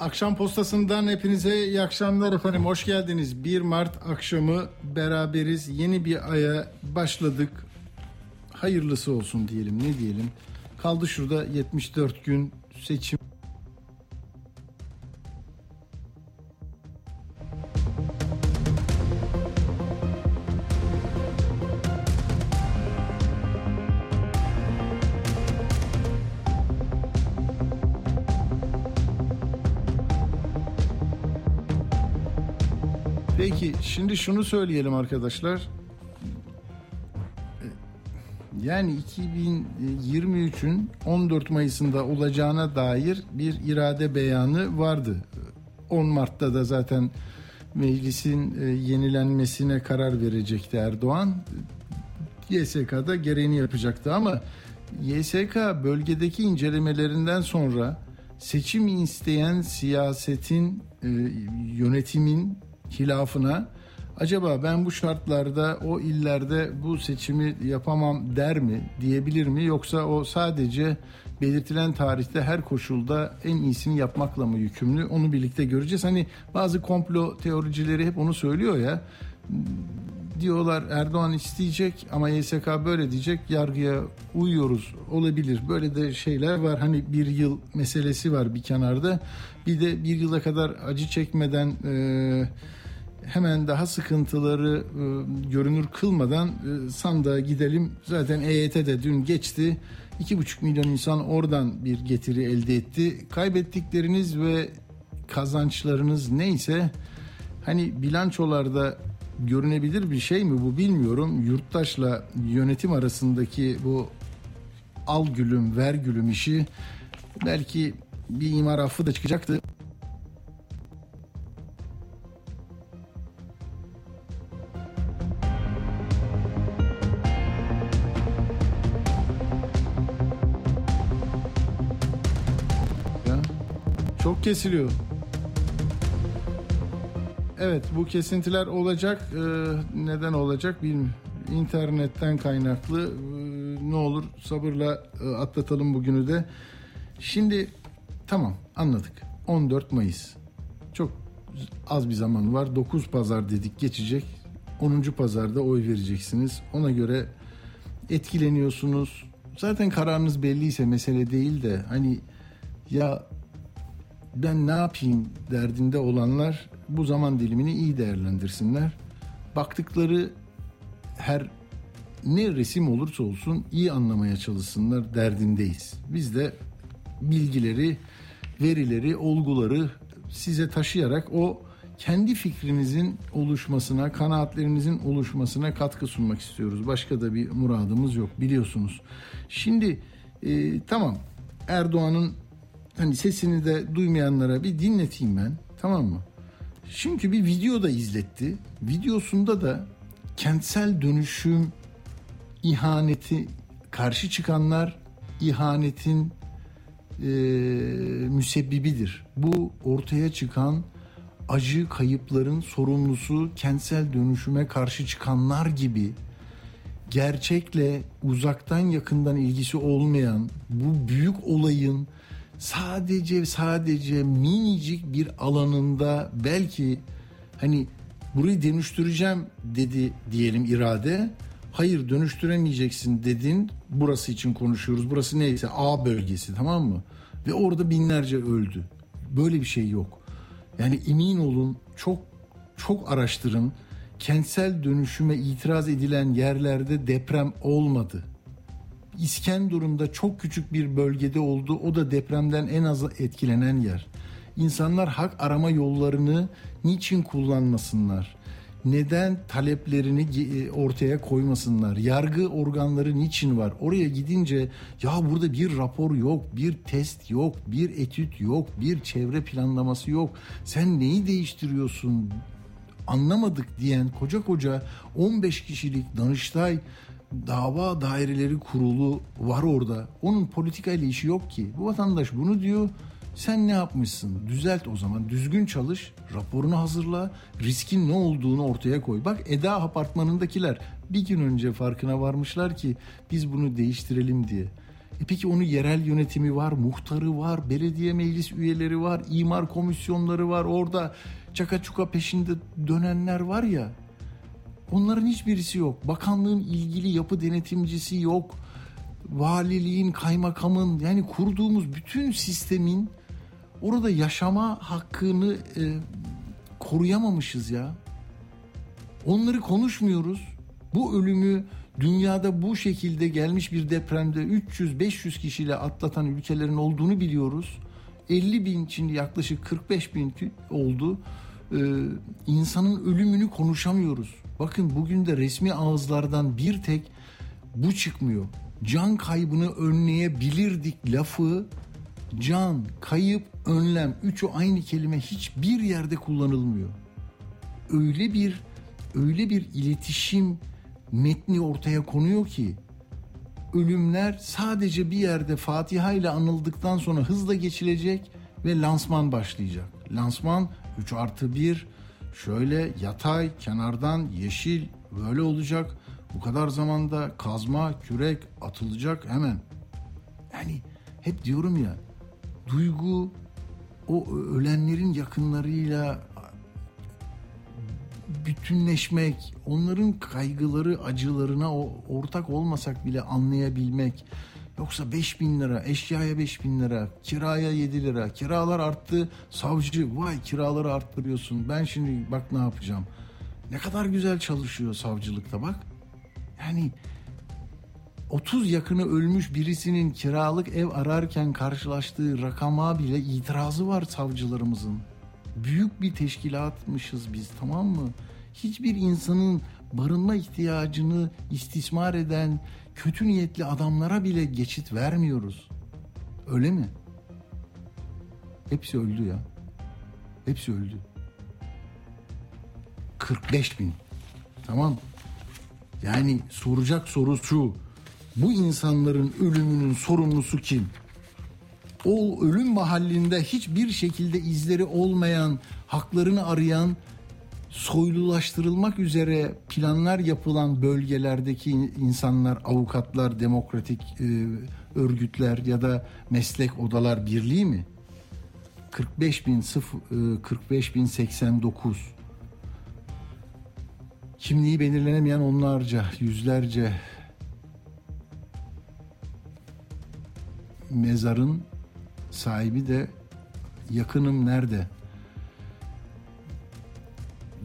Akşam postasından hepinize iyi akşamlar efendim. Hoş geldiniz. 1 Mart akşamı beraberiz. Yeni bir aya başladık. Hayırlısı olsun diyelim ne diyelim. Kaldı şurada 74 gün seçim. Şunu söyleyelim arkadaşlar. Yani 2023'ün 14 Mayıs'ında olacağına dair bir irade beyanı vardı. 10 Mart'ta da zaten meclisin e, yenilenmesine karar verecekti Erdoğan. YSK'da gereğini yapacaktı ama YSK bölgedeki incelemelerinden sonra seçim isteyen siyasetin e, yönetimin hilafına acaba ben bu şartlarda o illerde bu seçimi yapamam der mi diyebilir mi? Yoksa o sadece belirtilen tarihte her koşulda en iyisini yapmakla mı yükümlü? Onu birlikte göreceğiz. Hani bazı komplo teoricileri hep onu söylüyor ya. Diyorlar Erdoğan isteyecek ama YSK böyle diyecek yargıya uyuyoruz olabilir. Böyle de şeyler var. Hani bir yıl meselesi var bir kenarda. Bir de bir yıla kadar acı çekmeden e, hemen daha sıkıntıları e, görünür kılmadan e, sandığa gidelim zaten EYT de dün geçti 2,5 milyon insan oradan bir getiri elde etti kaybettikleriniz ve kazançlarınız neyse hani bilançolarda görünebilir bir şey mi bu bilmiyorum. Yurttaşla yönetim arasındaki bu al gülüm ver gülüm işi belki bir imar affı da çıkacaktı. Çok kesiliyor. Evet bu kesintiler olacak. Ee, neden olacak bilmiyorum. İnternetten kaynaklı. Ee, ne olur sabırla e, atlatalım bugünü de. Şimdi tamam anladık. 14 Mayıs. Çok az bir zaman var. 9 pazar dedik geçecek. 10. pazarda oy vereceksiniz. Ona göre etkileniyorsunuz. Zaten kararınız belliyse mesele değil de hani ya ben ne yapayım derdinde olanlar bu zaman dilimini iyi değerlendirsinler. Baktıkları her ne resim olursa olsun iyi anlamaya çalışsınlar derdindeyiz. Biz de bilgileri, verileri, olguları size taşıyarak o kendi fikrinizin oluşmasına, kanaatlerinizin oluşmasına katkı sunmak istiyoruz. Başka da bir muradımız yok biliyorsunuz. Şimdi e, tamam Erdoğan'ın hani sesini de duymayanlara bir dinleteyim ben tamam mı? Çünkü bir video da izletti. Videosunda da kentsel dönüşüm ihaneti karşı çıkanlar ihanetin e, müsebbibidir. Bu ortaya çıkan acı kayıpların sorumlusu kentsel dönüşüme karşı çıkanlar gibi gerçekle uzaktan yakından ilgisi olmayan bu büyük olayın sadece sadece minicik bir alanında belki hani burayı dönüştüreceğim dedi diyelim irade. Hayır dönüştüremeyeceksin dedin. Burası için konuşuyoruz. Burası neyse A bölgesi tamam mı? Ve orada binlerce öldü. Böyle bir şey yok. Yani emin olun çok çok araştırın. Kentsel dönüşüme itiraz edilen yerlerde deprem olmadı. İskenderun'da çok küçük bir bölgede oldu. O da depremden en az etkilenen yer. İnsanlar hak arama yollarını niçin kullanmasınlar? Neden taleplerini e, ortaya koymasınlar? Yargı organları niçin var? Oraya gidince ya burada bir rapor yok, bir test yok, bir etüt yok, bir çevre planlaması yok. Sen neyi değiştiriyorsun? anlamadık diyen koca koca 15 kişilik Danıştay dava daireleri kurulu var orada. Onun politikayla işi yok ki. Bu vatandaş bunu diyor. Sen ne yapmışsın? Düzelt o zaman. Düzgün çalış. Raporunu hazırla. Riskin ne olduğunu ortaya koy. Bak Eda apartmanındakiler bir gün önce farkına varmışlar ki biz bunu değiştirelim diye. E peki onun yerel yönetimi var, muhtarı var, belediye meclis üyeleri var, imar komisyonları var. Orada çaka çuka peşinde dönenler var ya. Onların hiçbirisi yok. Bakanlığın ilgili yapı denetimcisi yok. Valiliğin, kaymakamın yani kurduğumuz bütün sistemin orada yaşama hakkını e, koruyamamışız ya. Onları konuşmuyoruz. Bu ölümü dünyada bu şekilde gelmiş bir depremde 300-500 kişiyle atlatan ülkelerin olduğunu biliyoruz. 50 bin şimdi yaklaşık 45 bin oldu. Ee, insanın ölümünü konuşamıyoruz. Bakın bugün de resmi ağızlardan bir tek bu çıkmıyor. Can kaybını önleyebilirdik lafı can, kayıp, önlem üçü aynı kelime hiçbir yerde kullanılmıyor. Öyle bir öyle bir iletişim metni ortaya konuyor ki ölümler sadece bir yerde Fatiha ile anıldıktan sonra hızla geçilecek ve lansman başlayacak. Lansman 3 artı 1 şöyle yatay kenardan yeşil böyle olacak. Bu kadar zamanda kazma kürek atılacak hemen. Yani hep diyorum ya duygu o ölenlerin yakınlarıyla bütünleşmek, onların kaygıları, acılarına ortak olmasak bile anlayabilmek. Yoksa 5 bin lira, eşyaya 5 bin lira, kiraya 7 lira, kiralar arttı, savcı vay kiraları arttırıyorsun, ben şimdi bak ne yapacağım. Ne kadar güzel çalışıyor savcılıkta bak. Yani 30 yakını ölmüş birisinin kiralık ev ararken karşılaştığı rakama bile itirazı var savcılarımızın. Büyük bir teşkilatmışız biz tamam mı? Hiçbir insanın barınma ihtiyacını istismar eden kötü niyetli adamlara bile geçit vermiyoruz. Öyle mi? Hepsi öldü ya. Hepsi öldü. 45 bin. Tamam. Yani soracak soru şu bu insanların ölümünün sorumlusu kim? O ölüm mahallinde hiçbir şekilde izleri olmayan, haklarını arayan, soylulaştırılmak üzere planlar yapılan bölgelerdeki insanlar, avukatlar, demokratik e, örgütler ya da meslek odalar birliği mi? 45 bin 45 e, bin 89 kimliği belirlenemeyen onlarca, yüzlerce mezarın sahibi de yakınım nerede?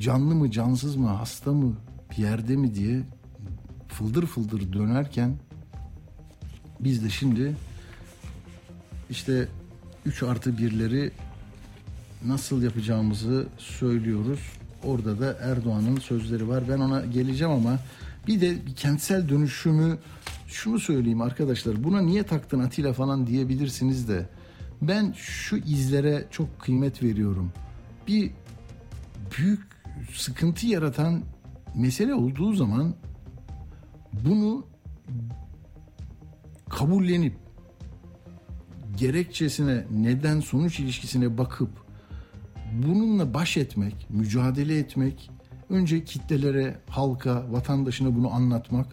Canlı mı, cansız mı, hasta mı, bir yerde mi diye fıldır fıldır dönerken biz de şimdi işte 3 artı 1'leri nasıl yapacağımızı söylüyoruz. Orada da Erdoğan'ın sözleri var. Ben ona geleceğim ama bir de kentsel dönüşümü şunu söyleyeyim arkadaşlar buna niye taktın Atilla falan diyebilirsiniz de ben şu izlere çok kıymet veriyorum. Bir büyük sıkıntı yaratan mesele olduğu zaman bunu kabullenip gerekçesine neden sonuç ilişkisine bakıp bununla baş etmek, mücadele etmek, önce kitlelere, halka, vatandaşına bunu anlatmak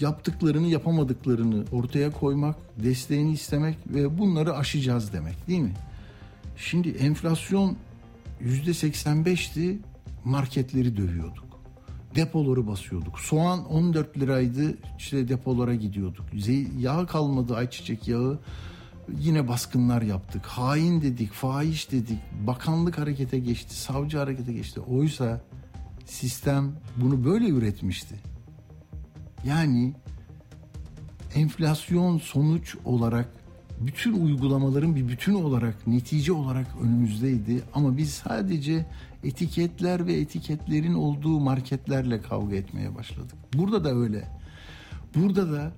yaptıklarını yapamadıklarını ortaya koymak, desteğini istemek ve bunları aşacağız demek değil mi? Şimdi enflasyon yüzde 85'ti marketleri dövüyorduk. Depoları basıyorduk. Soğan 14 liraydı işte depolara gidiyorduk. Yağ kalmadı ayçiçek yağı yine baskınlar yaptık. Hain dedik, fahiş dedik. Bakanlık harekete geçti, savcı harekete geçti. Oysa sistem bunu böyle üretmişti. Yani enflasyon sonuç olarak bütün uygulamaların bir bütün olarak netice olarak önümüzdeydi ama biz sadece etiketler ve etiketlerin olduğu marketlerle kavga etmeye başladık. Burada da öyle. Burada da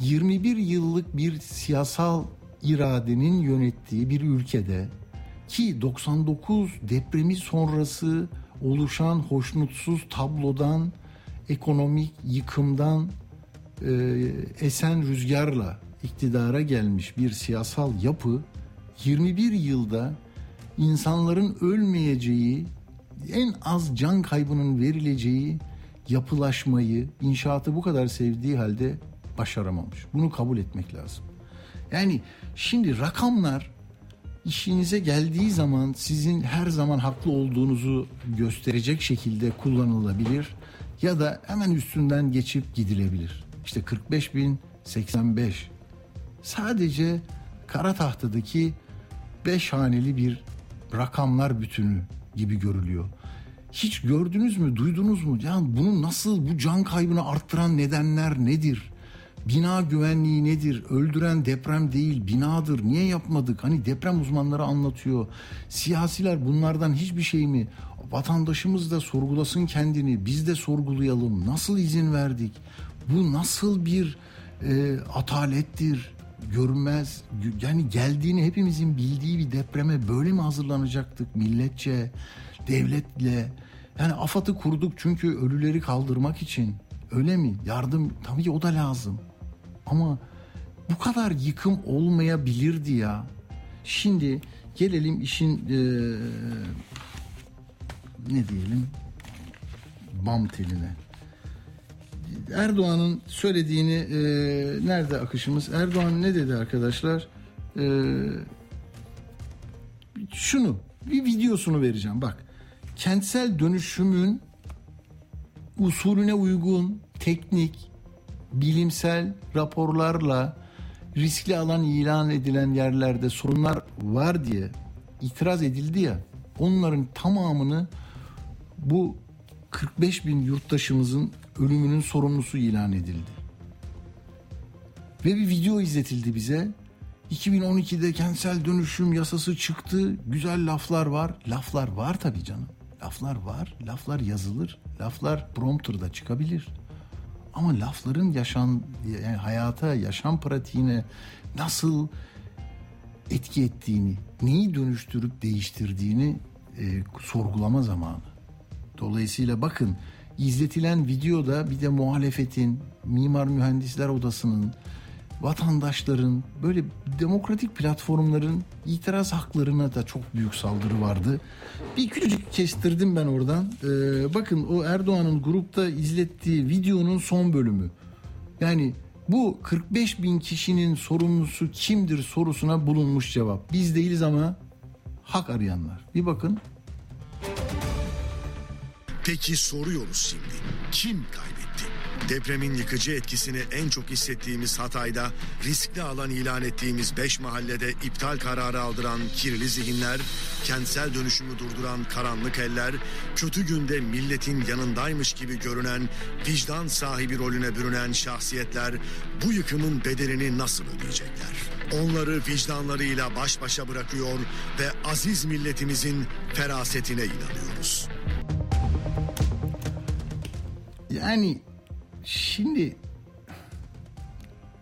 21 yıllık bir siyasal iradenin yönettiği bir ülkede ki 99 depremi sonrası oluşan hoşnutsuz tablodan, ekonomik yıkımdan e, esen rüzgarla iktidara gelmiş bir siyasal yapı 21 yılda insanların ölmeyeceği, en az can kaybının verileceği yapılaşmayı, inşaatı bu kadar sevdiği halde başaramamış. Bunu kabul etmek lazım. Yani şimdi rakamlar işinize geldiği zaman sizin her zaman haklı olduğunuzu gösterecek şekilde kullanılabilir ya da hemen üstünden geçip gidilebilir. İşte 45 bin 85 sadece kara tahtadaki 5 haneli bir rakamlar bütünü gibi görülüyor. Hiç gördünüz mü, duydunuz mu? Ya bunu nasıl bu can kaybını arttıran nedenler nedir? Bina güvenliği nedir? Öldüren deprem değil, binadır. Niye yapmadık? Hani deprem uzmanları anlatıyor. Siyasiler bunlardan hiçbir şey mi? Vatandaşımız da sorgulasın kendini. Biz de sorgulayalım. Nasıl izin verdik? Bu nasıl bir e, atalettir? Görünmez. Yani geldiğini hepimizin bildiği bir depreme böyle mi hazırlanacaktık milletçe, devletle? Yani AFAD'ı kurduk çünkü ölüleri kaldırmak için. Öyle mi? Yardım tabii o da lazım. Ama bu kadar yıkım olmayabilirdi ya. Şimdi gelelim işin e, ne diyelim bam teline. Erdoğan'ın söylediğini e, nerede akışımız? Erdoğan ne dedi arkadaşlar? E, şunu bir videosunu vereceğim bak. Kentsel dönüşümün usulüne uygun teknik bilimsel raporlarla riskli alan ilan edilen yerlerde sorunlar var diye itiraz edildi ya onların tamamını bu 45 bin yurttaşımızın ölümünün sorumlusu ilan edildi. Ve bir video izletildi bize. 2012'de kentsel dönüşüm yasası çıktı. Güzel laflar var. Laflar var tabii canım. Laflar var. Laflar yazılır. Laflar prompterda çıkabilir. Ama lafların yaşam yani hayata, yaşam pratiğine nasıl etki ettiğini, neyi dönüştürüp değiştirdiğini e, sorgulama zamanı. Dolayısıyla bakın izletilen videoda bir de muhalefetin, Mimar Mühendisler Odası'nın, vatandaşların, böyle demokratik platformların itiraz haklarına da çok büyük saldırı vardı. Bir küçücük kestirdim ben oradan. Ee, bakın o Erdoğan'ın grupta izlettiği videonun son bölümü. Yani bu 45 bin kişinin sorumlusu kimdir sorusuna bulunmuş cevap. Biz değiliz ama hak arayanlar. Bir bakın. Peki soruyoruz şimdi. Kim kaybetti? Depremin yıkıcı etkisini en çok hissettiğimiz Hatay'da riskli alan ilan ettiğimiz 5 mahallede iptal kararı aldıran kirli zihinler, kentsel dönüşümü durduran karanlık eller, kötü günde milletin yanındaymış gibi görünen vicdan sahibi rolüne bürünen şahsiyetler bu yıkımın bedelini nasıl ödeyecekler? Onları vicdanlarıyla baş başa bırakıyor ve aziz milletimizin ferasetine inanıyoruz. Yani Şimdi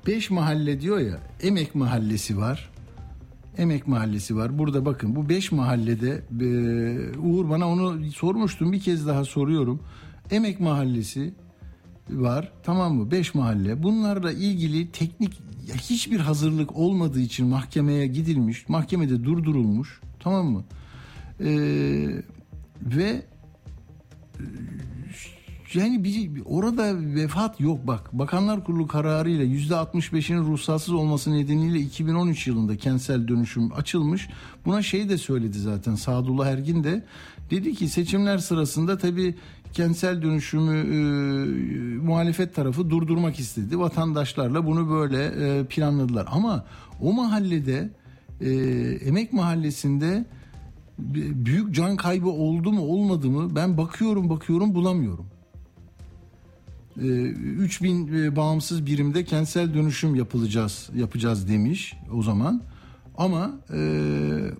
beş mahalle diyor ya Emek Mahallesi var. Emek Mahallesi var. Burada bakın bu beş mahallede e, Uğur bana onu sormuştum bir kez daha soruyorum. Emek Mahallesi var tamam mı? Beş mahalle. Bunlarla ilgili teknik hiçbir hazırlık olmadığı için mahkemeye gidilmiş. Mahkemede durdurulmuş. Tamam mı? Ee, ve yani bir, orada vefat yok bak. Bakanlar Kurulu kararıyla yüzde 65'inin ruhsatsız olması nedeniyle 2013 yılında kentsel dönüşüm açılmış. Buna şey de söyledi zaten Sadullah Ergin de. Dedi ki seçimler sırasında tabii kentsel dönüşümü e, muhalefet tarafı durdurmak istedi. Vatandaşlarla bunu böyle e, planladılar. Ama o mahallede e, Emek Mahallesi'nde büyük can kaybı oldu mu olmadı mı ben bakıyorum bakıyorum bulamıyorum. 3000 ee, e, bağımsız birimde kentsel dönüşüm yapılacağız yapacağız demiş o zaman. Ama e,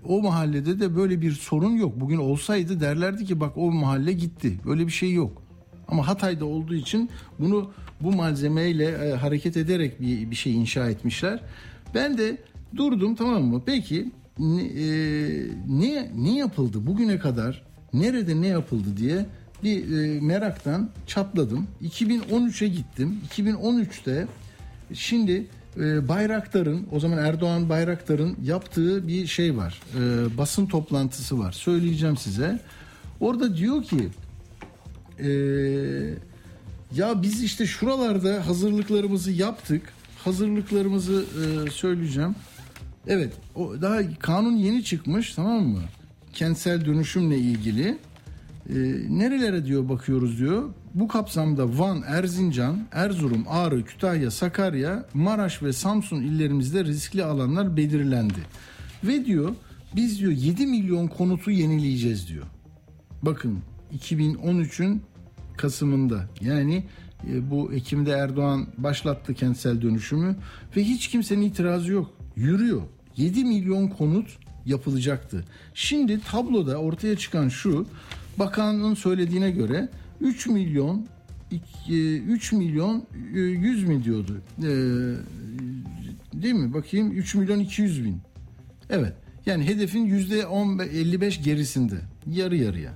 o mahallede de böyle bir sorun yok. Bugün olsaydı derlerdi ki bak o mahalle gitti. Böyle bir şey yok. Ama Hatay'da olduğu için bunu bu malzemeyle e, hareket ederek bir, bir şey inşa etmişler. Ben de durdum tamam mı? Peki ne, e, ne, ne yapıldı bugüne kadar? nerede ne yapıldı diye bir e, meraktan çatladım. 2013'e gittim. 2013'te şimdi e, Bayraktar'ın o zaman Erdoğan Bayraktar'ın yaptığı bir şey var. E, basın toplantısı var. Söyleyeceğim size. Orada diyor ki e, ya biz işte şuralarda hazırlıklarımızı yaptık. Hazırlıklarımızı e, söyleyeceğim. Evet, o daha kanun yeni çıkmış, tamam mı? Kentsel dönüşümle ilgili. E, nerelere diyor bakıyoruz diyor. Bu kapsamda Van, Erzincan, Erzurum, Ağrı, Kütahya, Sakarya, Maraş ve Samsun illerimizde riskli alanlar belirlendi. Ve diyor biz diyor 7 milyon konutu yenileyeceğiz diyor. Bakın 2013'ün Kasım'ında yani e, bu Ekim'de Erdoğan başlattı kentsel dönüşümü ve hiç kimsenin itirazı yok. Yürüyor. 7 milyon konut yapılacaktı. Şimdi tabloda ortaya çıkan şu bakanın söylediğine göre 3 milyon 3 milyon 100 mi diyordu? Ee, değil mi? Bakayım 3 milyon 200 bin. Evet. Yani hedefin yüzde 55 gerisinde. Yarı yarıya.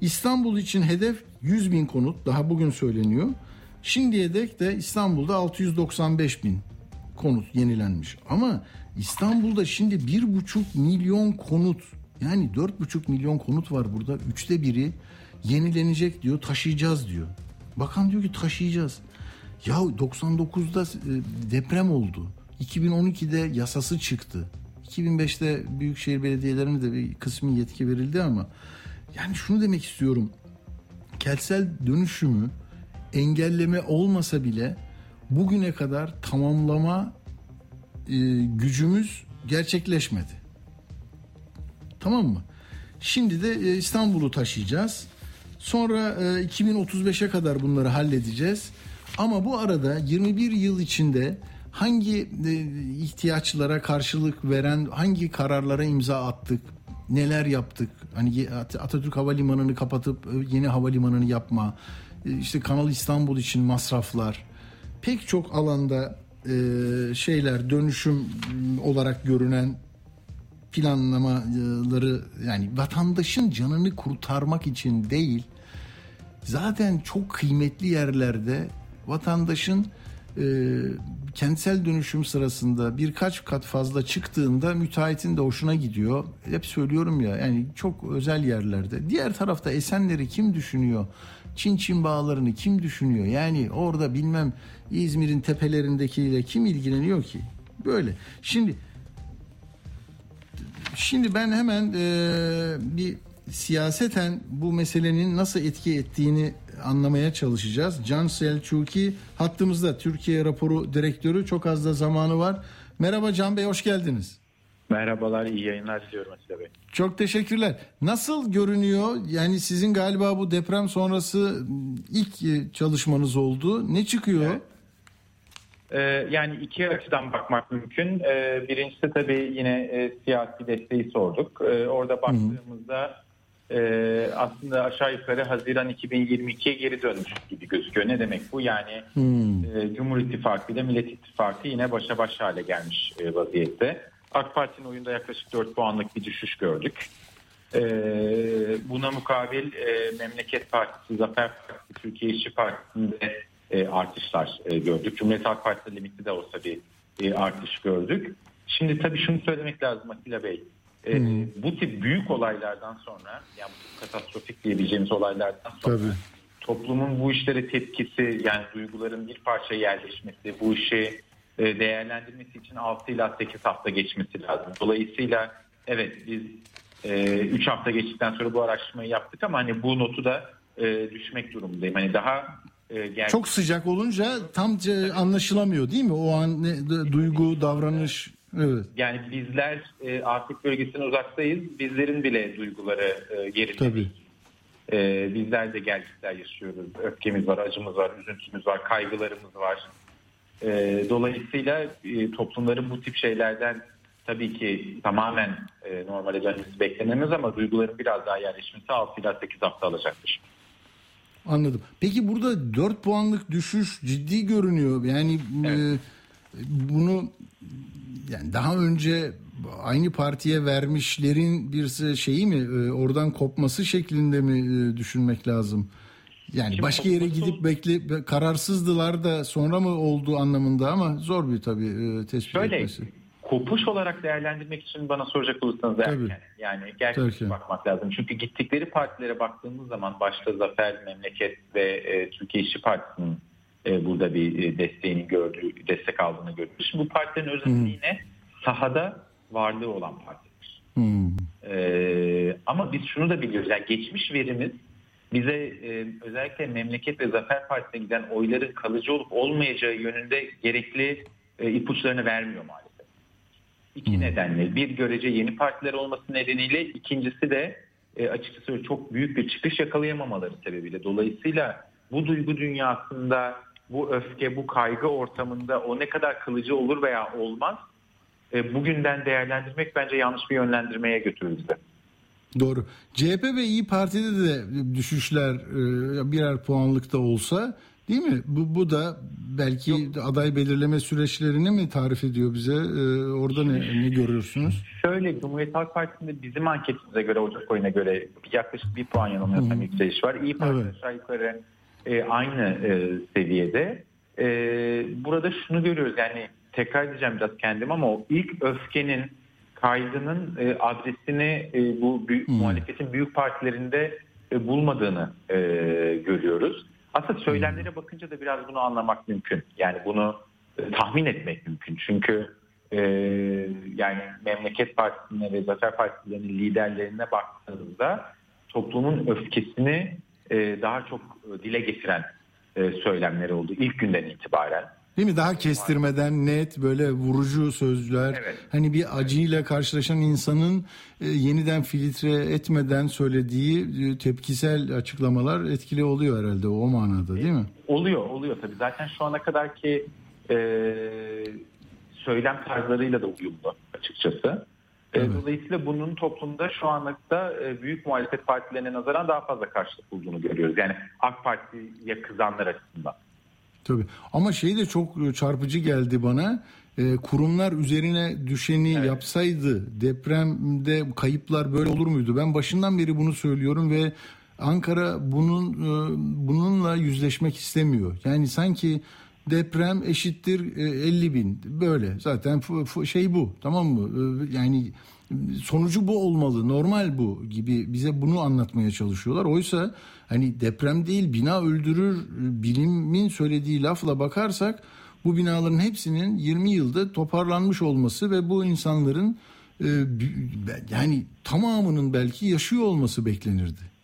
İstanbul için hedef 100 bin konut. Daha bugün söyleniyor. Şimdiye dek de İstanbul'da 695 bin konut yenilenmiş. Ama İstanbul'da şimdi 1,5 milyon konut yani 4,5 milyon konut var burada. Üçte biri yenilenecek diyor taşıyacağız diyor. Bakan diyor ki taşıyacağız. Ya 99'da e, deprem oldu. 2012'de yasası çıktı. 2005'te büyükşehir belediyelerine de bir kısmi yetki verildi ama yani şunu demek istiyorum. Kentsel dönüşümü engelleme olmasa bile bugüne kadar tamamlama e, gücümüz gerçekleşmedi. Tamam mı? Şimdi de e, İstanbul'u taşıyacağız. Sonra e, 2035'e kadar bunları halledeceğiz. Ama bu arada 21 yıl içinde hangi e, ihtiyaçlara karşılık veren hangi kararlara imza attık, neler yaptık? Hani Atatürk Havalimanı'nı kapatıp e, yeni havalimanını yapma, işte Kanal İstanbul için masraflar, pek çok alanda şeyler dönüşüm olarak görünen planlamaları yani vatandaşın canını kurtarmak için değil zaten çok kıymetli yerlerde vatandaşın e, kentsel dönüşüm sırasında birkaç kat fazla çıktığında müteahhitin de hoşuna gidiyor. Hep söylüyorum ya yani çok özel yerlerde. Diğer tarafta Esenleri kim düşünüyor? Çin Çin bağlarını kim düşünüyor? Yani orada bilmem İzmir'in tepelerindekiyle kim ilgileniyor ki? Böyle. Şimdi şimdi ben hemen e, bir siyaseten bu meselenin nasıl etki ettiğini anlamaya çalışacağız. Can Selçuki hattımızda Türkiye raporu direktörü çok az da zamanı var. Merhaba Can Bey hoş geldiniz. Merhabalar, iyi yayınlar diliyorum Atilla Bey. Çok teşekkürler. Nasıl görünüyor? Yani sizin galiba bu deprem sonrası ilk çalışmanız oldu. Ne çıkıyor? Evet. Ee, yani iki açıdan bakmak mümkün. Ee, birincisi tabii yine e, siyasi desteği sorduk. Ee, orada baktığımızda e, aslında aşağı yukarı Haziran 2022'ye geri dönmüş gibi gözüküyor. Ne demek bu? Yani hmm. Cumhur İttifakı ile Millet İttifakı yine başa baş hale gelmiş vaziyette. AK Parti'nin oyunda yaklaşık 4 puanlık bir düşüş gördük. Buna mukabil Memleket Partisi, Zafer Partisi, Türkiye İşçi Partisi'nde e, artışlar e, gördük. Cumhuriyet Halk Partisi limitli de olsa bir e, artış gördük. Şimdi tabii şunu söylemek lazım Atilla Bey. E, hmm. Bu tip büyük olaylardan sonra, yani bu katastrofik diyebileceğimiz olaylardan sonra tabii. toplumun bu işlere tepkisi, yani duyguların bir parça yerleşmesi, bu işi e, değerlendirmesi için 6 ila 8 hafta geçmesi lazım. Dolayısıyla evet biz 3 e, hafta geçtikten sonra bu araştırmayı yaptık ama hani bu notu da e, düşmek durumundayım. Hani daha gerçek... Çok sıcak olunca tam anlaşılamıyor değil mi? O an ne, duygu, davranış... Evet. Yani bizler e, Afrik bölgesine uzaktayız. Bizlerin bile duyguları e, gerilimli. Tabii. E, bizler de gerçekler yaşıyoruz. Öfkemiz var, acımız var, üzüntümüz var, kaygılarımız var. E, dolayısıyla e, toplumların bu tip şeylerden tabii ki tamamen e, normale dönmesi beklenemez ama duyguların biraz daha yerleşmesi 6 ila 8 hafta alacaktır. Anladım. Peki burada 4 puanlık düşüş ciddi görünüyor. Yani evet. e, bunu yani daha önce aynı partiye vermişlerin bir şeyi mi e, oradan kopması şeklinde mi e, düşünmek lazım? Yani Şimdi başka yere gidip bekle kararsızdılar da sonra mı oldu anlamında ama zor bir tabii e, tespit Şöyle, etmesi. Kopuş olarak değerlendirmek için bana soracak olursanız erken. Yani gerçekten bakmak lazım. Çünkü gittikleri partilere baktığımız zaman başta Zafer, Memleket ve e, Türkiye İşçi Partisi'nin e, burada bir e, desteğini gördüğü, destek aldığını. Şimdi bu partilerin özelliği ne? Sahada varlığı olan partiler. Hmm. E, ama biz şunu da biliyoruz. Yani geçmiş verimiz bize e, özellikle Memleket ve Zafer Partisi'ne giden oyların kalıcı olup olmayacağı yönünde gerekli e, ipuçlarını vermiyor maalesef. İki hmm. nedenle. Bir görece yeni partiler olması nedeniyle ikincisi de e, açıkçası çok büyük bir çıkış yakalayamamaları sebebiyle. Dolayısıyla bu duygu dünyasında bu öfke, bu kaygı ortamında o ne kadar kılıcı olur veya olmaz e, bugünden değerlendirmek bence yanlış bir yönlendirmeye götürür bizi. Doğru. CHP ve İyi Parti'de de düşüşler e, birer puanlık da olsa değil mi? Bu, bu da belki Yok. aday belirleme süreçlerini mi tarif ediyor bize? E, orada ne, ne görüyorsunuz? Şöyle Cumhuriyet Halk Partisi'nde bizim anketimize göre Ocak ayına göre yaklaşık bir puan yanılmıyorsam yükseliş var. İyi Parti evet. aşağı yukarı e, aynı e, seviyede. E, burada şunu görüyoruz yani tekrar edeceğim biraz kendim ama o ilk öfkenin kaygının e, adresini e, bu büyük, hmm. muhalefetin büyük partilerinde e, bulmadığını e, görüyoruz. Aslında söylemlere hmm. bakınca da biraz bunu anlamak mümkün. Yani bunu e, tahmin etmek mümkün. Çünkü e, yani Memleket Partisi'ne ve Zafer Partisi'nin liderlerine baktığınızda toplumun öfkesini e, daha çok dile getiren e, söylemleri oldu ilk günden itibaren. Değil mi? Daha kestirmeden net böyle vurucu sözler. Evet. Hani bir acıyla karşılaşan insanın e, yeniden filtre etmeden söylediği e, tepkisel açıklamalar etkili oluyor herhalde o manada değil mi? Oluyor, oluyor tabii. Zaten şu ana kadar ki e, söylem tarzlarıyla da uyumlu açıkçası. E, evet. Dolayısıyla bunun toplumda şu anlıkta e, büyük muhalefet partilerine nazaran daha fazla karşılık bulduğunu görüyoruz. Yani AK Parti'ye kızanlar açısından. Tabii ama şey de çok e, çarpıcı geldi bana. E, kurumlar üzerine düşeni evet. yapsaydı depremde kayıplar böyle olur muydu? Ben başından beri bunu söylüyorum ve Ankara bunun e, bununla yüzleşmek istemiyor. Yani sanki deprem eşittir 50 bin böyle zaten şey bu tamam mı? Yani sonucu bu olmalı, normal bu gibi bize bunu anlatmaya çalışıyorlar. Oysa hani deprem değil bina öldürür bilimin söylediği lafla bakarsak bu binaların hepsinin 20 yılda toparlanmış olması ve bu insanların e, yani tamamının belki yaşıyor olması beklenirdi.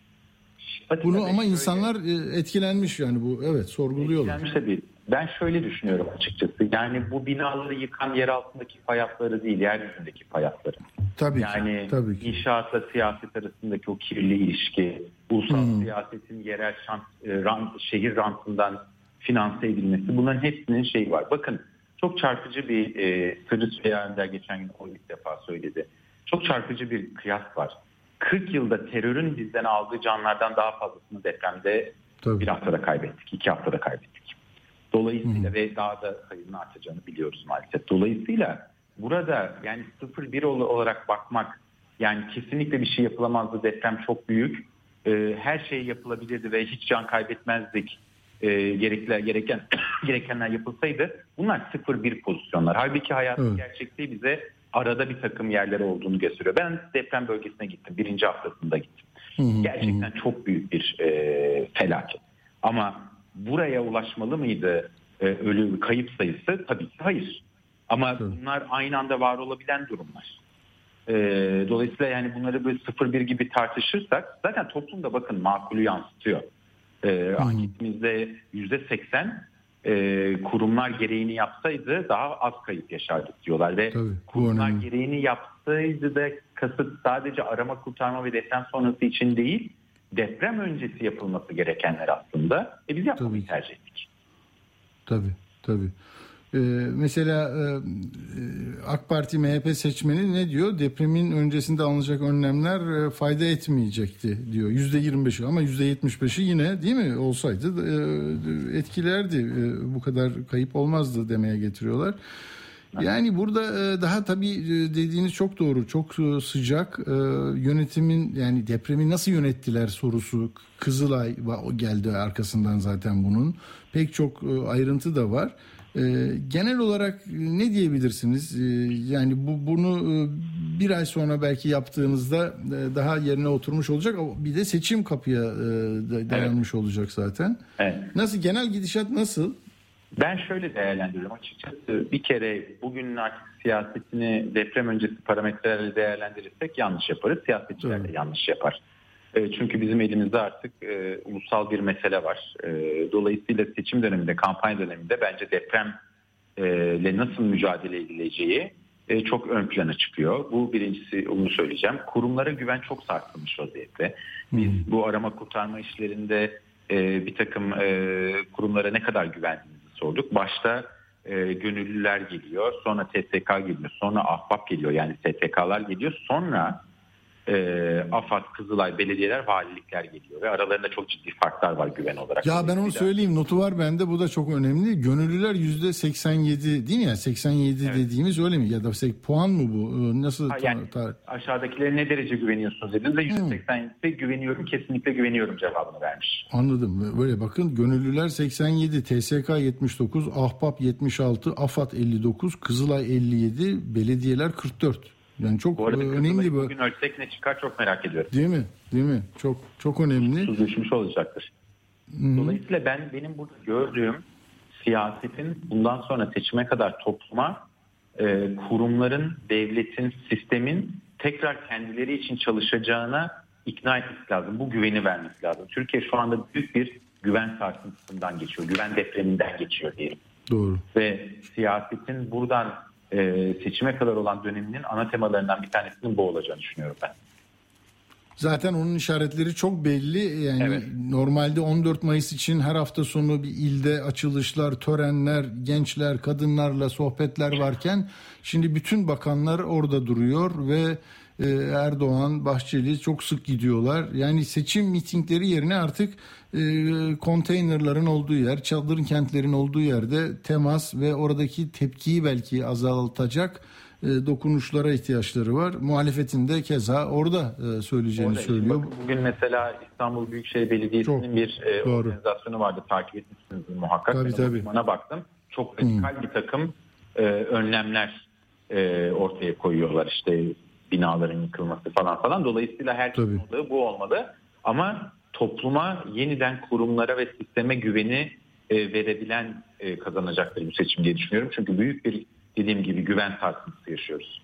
Bunu ama insanlar e, etkilenmiş yani bu evet sorguluyorlar. Etkilenmiş tabii. Ben şöyle düşünüyorum açıkçası. Yani bu binaları yıkan yer altındaki fay hatları değil, yeryüzündeki fay hatları. Tabii yani ki. Tabii ki. inşaatla siyaset arasındaki o kirli ilişki, ulusal hmm. siyasetin yerel şant, e, rant, şehir rantından finanse edilmesi bunların hepsinin şeyi var. Bakın çok çarpıcı bir e, Sırrı Süreyya Önder geçen gün o ilk defa söyledi. Çok çarpıcı bir kıyas var. 40 yılda terörün bizden aldığı canlardan daha fazlasını depremde Tabii. bir haftada kaybettik, iki haftada kaybettik. Dolayısıyla hmm. ve daha da sayının artacağını biliyoruz maalesef. Dolayısıyla burada yani 0-1 olarak bakmak yani kesinlikle bir şey yapılamazdı deprem çok büyük. Ee, her şey yapılabilirdi ve hiç can kaybetmezdik. Ee, gerekli, gereken gerekenler yapılsaydı bunlar 0-1 pozisyonlar. Halbuki hayatın evet. gerçekliği bize arada bir takım yerler olduğunu gösteriyor. Ben deprem bölgesine gittim. Birinci haftasında gittim. Hı hı, Gerçekten hı. çok büyük bir e, felaket. Ama buraya ulaşmalı mıydı e, ölü kayıp sayısı? Tabii ki hayır. Ama Hı. bunlar aynı anda var olabilen durumlar. E, dolayısıyla yani bunları böyle 0-1 gibi tartışırsak zaten toplumda bakın makulü yansıtıyor. E, anketimizde %80 e, kurumlar gereğini yapsaydı daha az kayıp yaşardık diyorlar ve Tabii, kurumlar önemli. gereğini yapsaydı da kasıt sadece arama kurtarma ve deprem sonrası için değil deprem öncesi yapılması gerekenler aslında. E biz yapmayı tercih ettik. Tabii tabii. Ee, mesela e, e AK Parti MHP seçmeni ne diyor? Depremin öncesinde alınacak önlemler e, fayda etmeyecekti diyor. Yüzde 25'i ama yüzde 75'i yine değil mi olsaydı e, etkilerdi. E, bu kadar kayıp olmazdı demeye getiriyorlar. Yani burada e, daha tabii e, dediğiniz çok doğru, çok e, sıcak. Yönetimin yani depremi nasıl yönettiler sorusu Kızılay geldi arkasından zaten bunun. Pek çok ayrıntı da var. Genel olarak ne diyebilirsiniz? Yani bu bunu bir ay sonra belki yaptığınızda daha yerine oturmuş olacak. Bir de seçim kapıya dayanmış evet. olacak zaten. Evet. Nasıl genel gidişat nasıl? Ben şöyle değerlendiriyorum açıkçası. Bir kere bugünün artık siyasetini deprem öncesi parametrelerle değerlendirirsek yanlış yaparız. Siyasetçiler de yanlış yapar. E, çünkü bizim elimizde artık e, ulusal bir mesele var. E, dolayısıyla seçim döneminde, kampanya döneminde bence depremle nasıl mücadele edileceği e, çok ön plana çıkıyor. Bu birincisi onu söyleyeceğim. Kurumlara güven çok sarsılmış vaziyette. Biz bu arama kurtarma işlerinde e, bir takım e, kurumlara ne kadar güvendiğimizi sorduk. Başta e, gönüllüler geliyor, sonra TSK geliyor, sonra ahbap geliyor yani STK'lar geliyor. Sonra e, AFAD, Kızılay, belediyeler, valilikler geliyor ve aralarında çok ciddi farklar var güven olarak. Ya ben onu söyleyeyim notu var bende bu da çok önemli. Gönüllüler yüzde 87 değil mi ya 87 evet. dediğimiz öyle mi ya da puan mı bu ee, nasıl? Ha, yani, ta- aşağıdakilere ne derece güveniyorsunuz dediniz de yüzde 87 güveniyorum kesinlikle güveniyorum cevabını vermiş. Anladım böyle bakın gönüllüler 87 TSK 79 Ahbap 76 AFAD 59 Kızılay 57 belediyeler 44. Yani çok bu arada önemli bu. Bugün ölçsek ne çıkar çok merak ediyorum. Değil mi? Değil mi? Çok çok önemli. Tuz düşmüş olacaktır. Hı-hı. Dolayısıyla ben benim burada gördüğüm siyasetin bundan sonra seçime kadar topluma e, kurumların, devletin, sistemin tekrar kendileri için çalışacağına ikna etmesi lazım. Bu güveni vermesi lazım. Türkiye şu anda büyük bir güven sarsıntısından geçiyor. Güven depreminden geçiyor diyelim. Doğru. Ve siyasetin buradan e, seçime kadar olan döneminin ana temalarından bir tanesinin bu olacağını düşünüyorum ben. Zaten onun işaretleri çok belli. Yani evet. normalde 14 Mayıs için her hafta sonu bir ilde açılışlar, törenler, gençler, kadınlarla sohbetler varken şimdi bütün bakanlar orada duruyor ve Erdoğan, Bahçeli çok sık gidiyorlar. Yani seçim mitingleri yerine artık e, konteynerların olduğu yer, çadır kentlerin olduğu yerde temas ve oradaki tepkiyi belki azaltacak e, dokunuşlara ihtiyaçları var. Muhalefetin de keza orada e, söyleyeceğini orada, söylüyor. Bakın bugün mesela İstanbul Büyükşehir Belediyesi'nin Çok, bir e, organizasyonu vardı takip etmişsiniz muhakkak. Tabii, ben tabii. Bana baktım. Çok radikal hmm. bir takım e, önlemler e, ortaya koyuyorlar. İşte binaların yıkılması falan falan. Dolayısıyla herkesin olduğu bu olmalı. Ama topluma yeniden kurumlara ve sisteme güveni e, verebilen e, kazanacaktır bu seçim diye düşünüyorum. Çünkü büyük bir dediğim gibi güven sarsıntısı yaşıyoruz.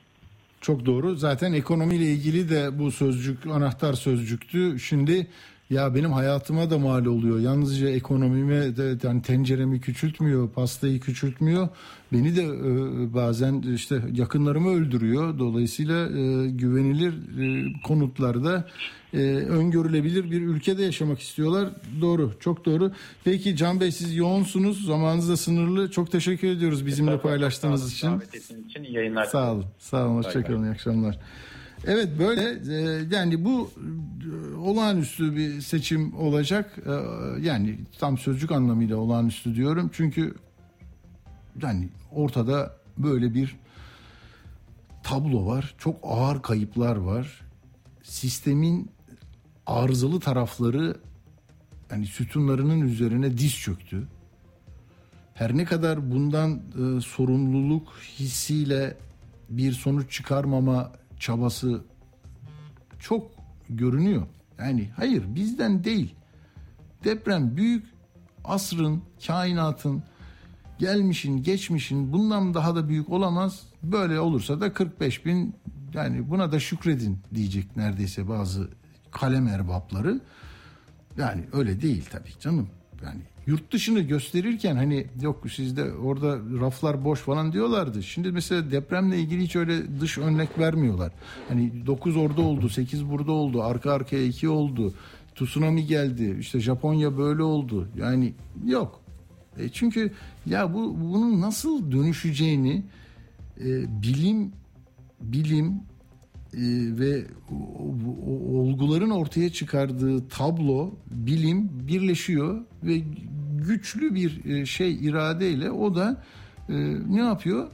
Çok doğru. Zaten ekonomiyle ilgili de bu sözcük anahtar sözcüktü. Şimdi ya benim hayatıma da mal oluyor. Yalnızca ekonomime de yani tenceremi küçültmüyor, pastayı küçültmüyor. Beni de e, bazen işte yakınlarımı öldürüyor. Dolayısıyla e, güvenilir e, konutlarda e, öngörülebilir bir ülkede yaşamak istiyorlar. Doğru, çok doğru. Peki Can Bey siz yoğunsunuz, zamanınız da sınırlı. Çok teşekkür ediyoruz bizimle paylaştığınız için. İçin iyi yayınlar. Sağ olun, sağ olun. Hoşçakalın, iyi akşamlar. Evet böyle e, yani bu e, olağanüstü bir seçim olacak. E, yani tam sözcük anlamıyla olağanüstü diyorum. Çünkü yani ortada böyle bir tablo var. Çok ağır kayıplar var. Sistemin arızalı tarafları yani sütunlarının üzerine diz çöktü. Her ne kadar bundan e, sorumluluk hissiyle bir sonuç çıkarmama çabası çok görünüyor. Yani hayır bizden değil. Deprem büyük asrın, kainatın, gelmişin, geçmişin bundan daha da büyük olamaz. Böyle olursa da 45 bin yani buna da şükredin diyecek neredeyse bazı kalem erbapları. Yani öyle değil tabii canım. Yani yurt dışını gösterirken hani yok sizde orada raflar boş falan diyorlardı. Şimdi mesela depremle ilgili hiç öyle dış örnek vermiyorlar. Hani 9 orada oldu, 8 burada oldu, arka arkaya 2 oldu. Tsunami geldi. işte Japonya böyle oldu. Yani yok. E çünkü ya bu bunun nasıl dönüşeceğini e, bilim bilim ve o, o, olguların ortaya çıkardığı tablo bilim birleşiyor ve güçlü bir e, şey iradeyle o da e, ne yapıyor?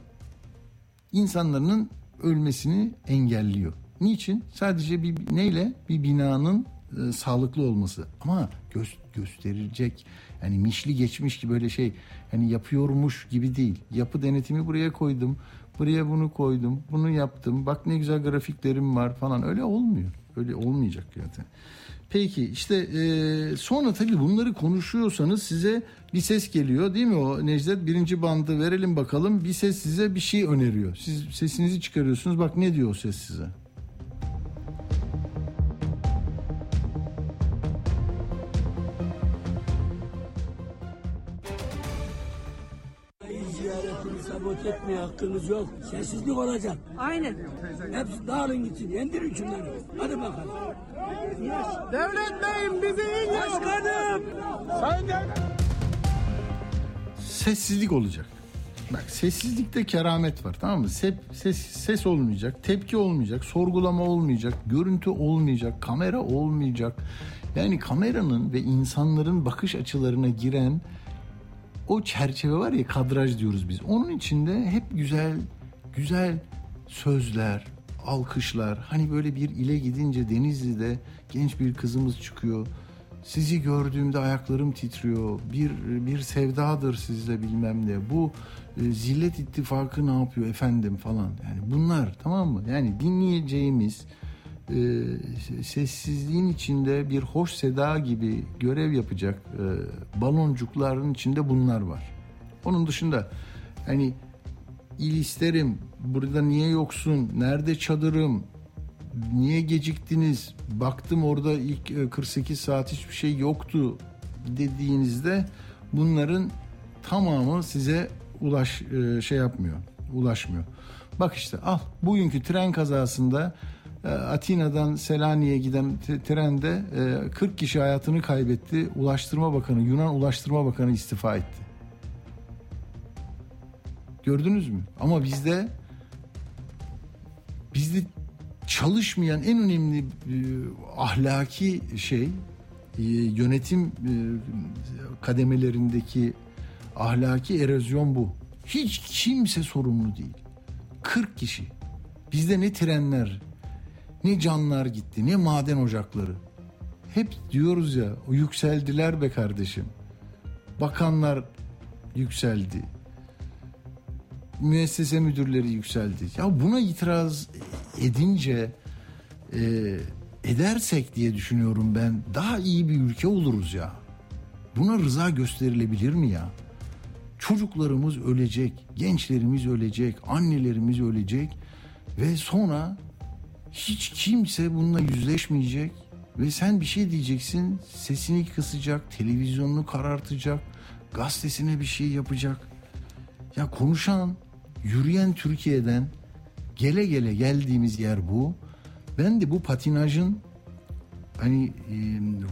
insanların ölmesini engelliyor. Niçin? Sadece bir neyle? Bir binanın e, sağlıklı olması. Ama göz, gösterilecek yani mişli geçmiş gibi böyle şey hani yapıyormuş gibi değil. Yapı denetimi buraya koydum. Buraya bunu koydum. Bunu yaptım. Bak ne güzel grafiklerim var falan. Öyle olmuyor. Öyle olmayacak zaten. Peki işte e, sonra tabii bunları konuşuyorsanız size bir ses geliyor değil mi o Necdet? Birinci bandı verelim bakalım. Bir ses size bir şey öneriyor. Siz sesinizi çıkarıyorsunuz. Bak ne diyor o ses size? Etmeye hakkınız yok. Sessizlik olacak. Aynen. Hepsi dağılın gitsin. Yendirin şunları. Hadi bakalım. Devlet Bey'im bizi iyi Başkanım. Sessizlik olacak. Bak sessizlikte keramet var tamam mı? Ses, ses, ses olmayacak, tepki olmayacak, sorgulama olmayacak, görüntü olmayacak, kamera olmayacak. Yani kameranın ve insanların bakış açılarına giren o çerçeve var ya kadraj diyoruz biz. Onun içinde hep güzel güzel sözler, alkışlar. Hani böyle bir ile gidince Denizli'de genç bir kızımız çıkıyor. Sizi gördüğümde ayaklarım titriyor. Bir bir sevdadır sizle bilmem ne. Bu e, zillet ittifakı ne yapıyor efendim falan. Yani bunlar tamam mı? Yani dinleyeceğimiz e, sessizliğin içinde bir hoş seda gibi görev yapacak e, baloncukların içinde bunlar var. Onun dışında hani il isterim, burada niye yoksun, nerede çadırım, niye geciktiniz, baktım orada ilk e, 48 saat hiçbir şey yoktu dediğinizde bunların tamamı size ulaş e, şey yapmıyor, ulaşmıyor. Bak işte al bugünkü tren kazasında e, Atina'dan Selanik'e giden trende e, 40 kişi hayatını kaybetti. Ulaştırma Bakanı, Yunan Ulaştırma Bakanı istifa etti. Gördünüz mü? Ama bizde bizde çalışmayan en önemli e, ahlaki şey e, yönetim e, kademelerindeki ahlaki erozyon bu. Hiç kimse sorumlu değil. 40 kişi. Bizde ne trenler, ne canlar gitti, ne maden ocakları. Hep diyoruz ya, yükseldiler be kardeşim. Bakanlar yükseldi. Müessese müdürleri yükseldi. Ya buna itiraz edince e, edersek diye düşünüyorum ben daha iyi bir ülke oluruz ya. Buna rıza gösterilebilir mi ya? Çocuklarımız ölecek, gençlerimiz ölecek, annelerimiz ölecek ve sonra hiç kimse bununla yüzleşmeyecek ve sen bir şey diyeceksin, sesini kısacak, televizyonunu karartacak, gazetesine bir şey yapacak. Ya konuşan, yürüyen Türkiye'den gele gele geldiğimiz yer bu. Ben de bu patinajın hani e,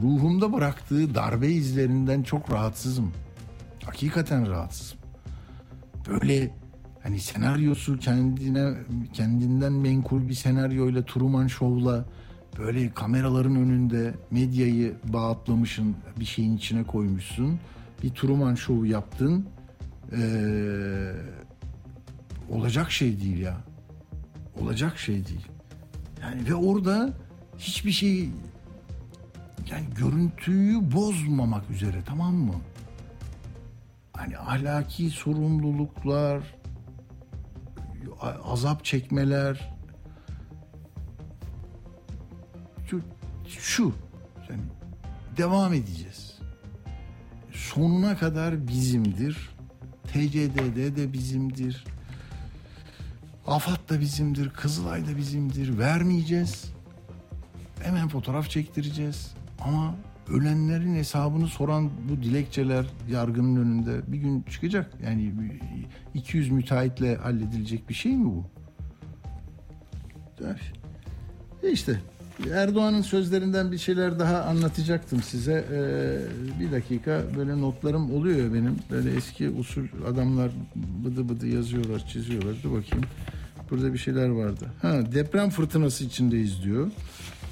ruhumda bıraktığı darbe izlerinden çok rahatsızım. Hakikaten rahatsızım. Böyle hani senaryosu kendine kendinden menkul bir senaryoyla Truman Show'la böyle kameraların önünde medyayı bağıplamışsın bir şeyin içine koymuşsun. Bir Truman Show yaptın. Ee, olacak şey değil ya. Olacak şey değil. Yani ve orada hiçbir şey yani görüntüyü bozmamak üzere tamam mı? Hani ahlaki sorumluluklar, azap çekmeler, şu, şu yani devam edeceğiz. Sonuna kadar bizimdir. TCDD de bizimdir. AFAD da bizimdir. Kızılay da bizimdir. Vermeyeceğiz. Hemen fotoğraf çektireceğiz. Ama ölenlerin hesabını soran bu dilekçeler yargının önünde bir gün çıkacak. Yani 200 müteahhitle halledilecek bir şey mi bu? E işte Erdoğan'ın sözlerinden bir şeyler daha anlatacaktım size. Ee, bir dakika böyle notlarım oluyor benim. Böyle eski usul adamlar bıdı bıdı yazıyorlar, çiziyorlar. Dur bakayım. Burada bir şeyler vardı. Ha deprem fırtınası içindeyiz diyor.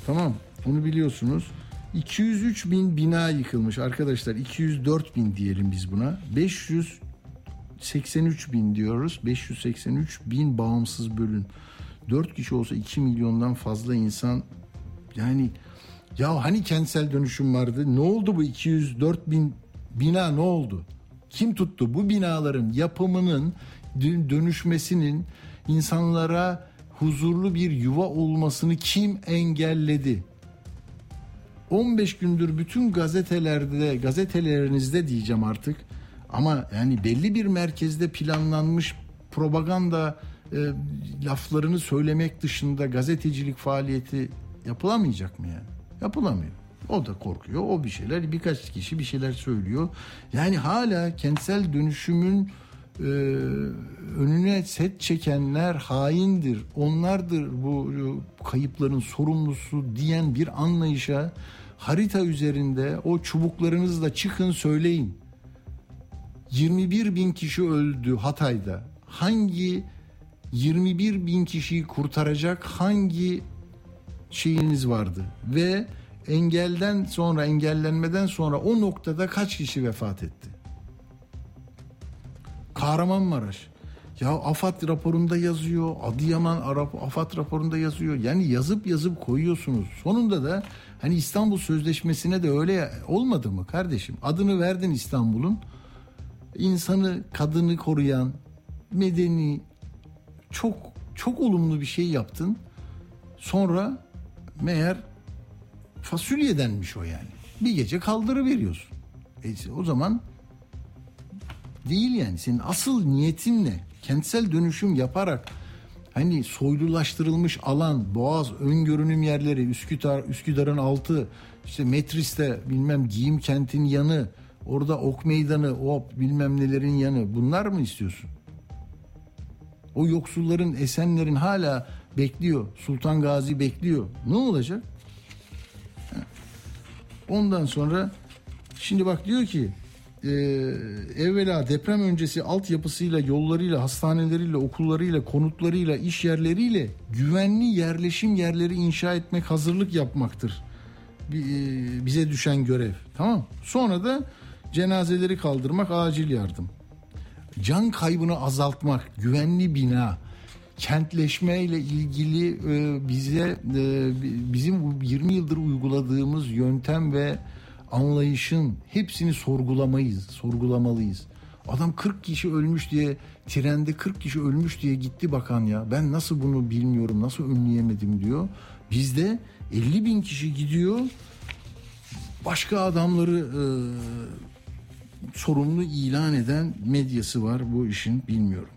Tamam bunu biliyorsunuz. 203 bin bina yıkılmış arkadaşlar 204 bin diyelim biz buna 500 583 bin diyoruz. 583 bin bağımsız bölün. 4 kişi olsa 2 milyondan fazla insan yani ya hani kentsel dönüşüm vardı? Ne oldu bu 204 bin bina ne oldu? Kim tuttu? Bu binaların yapımının dönüşmesinin insanlara huzurlu bir yuva olmasını kim engelledi? 15 gündür bütün gazetelerde, gazetelerinizde diyeceğim artık ama yani belli bir merkezde planlanmış propaganda e, laflarını söylemek dışında gazetecilik faaliyeti yapılamayacak mı yani? Yapılamıyor. O da korkuyor. O bir şeyler birkaç kişi bir şeyler söylüyor. Yani hala kentsel dönüşümün e, önüne set çekenler haindir. Onlardır bu kayıpların sorumlusu diyen bir anlayışa harita üzerinde o çubuklarınızla çıkın söyleyin. 21 bin kişi öldü Hatay'da. Hangi 21 bin kişiyi kurtaracak hangi şeyiniz vardı? Ve engelden sonra engellenmeden sonra o noktada kaç kişi vefat etti? Kahramanmaraş. Ya AFAD raporunda yazıyor, Adıyaman AFAD raporunda yazıyor. Yani yazıp yazıp koyuyorsunuz. Sonunda da hani İstanbul Sözleşmesi'ne de öyle olmadı mı kardeşim? Adını verdin İstanbul'un. İnsanı, kadını koruyan, medeni, çok çok olumlu bir şey yaptın. Sonra meğer fasulyedenmiş o yani. Bir gece kaldırı veriyorsun. E, o zaman değil yani. Senin asıl niyetin ne? Kentsel dönüşüm yaparak hani soylulaştırılmış alan, Boğaz, ön görünüm yerleri, Üsküdar, Üsküdar'ın altı, işte Metris'te bilmem giyim kentin yanı, orada ok meydanı, o bilmem nelerin yanı bunlar mı istiyorsun? O yoksulların, esenlerin hala bekliyor. Sultan Gazi bekliyor. Ne olacak? Ondan sonra şimdi bak diyor ki e, evvela deprem öncesi altyapısıyla, yollarıyla, hastaneleriyle, okullarıyla, konutlarıyla, iş yerleriyle güvenli yerleşim yerleri inşa etmek, hazırlık yapmaktır. E, bize düşen görev. Tamam. Sonra da cenazeleri kaldırmak, acil yardım. Can kaybını azaltmak, güvenli bina, kentleşme ile ilgili e, bize e, bizim 20 yıldır uyguladığımız yöntem ve anlayışın hepsini sorgulamayız, sorgulamalıyız. Adam 40 kişi ölmüş diye trende 40 kişi ölmüş diye gitti bakan ya. Ben nasıl bunu bilmiyorum, nasıl önleyemedim diyor. Bizde 50 bin kişi gidiyor. Başka adamları e, sorumlu ilan eden medyası var bu işin bilmiyorum.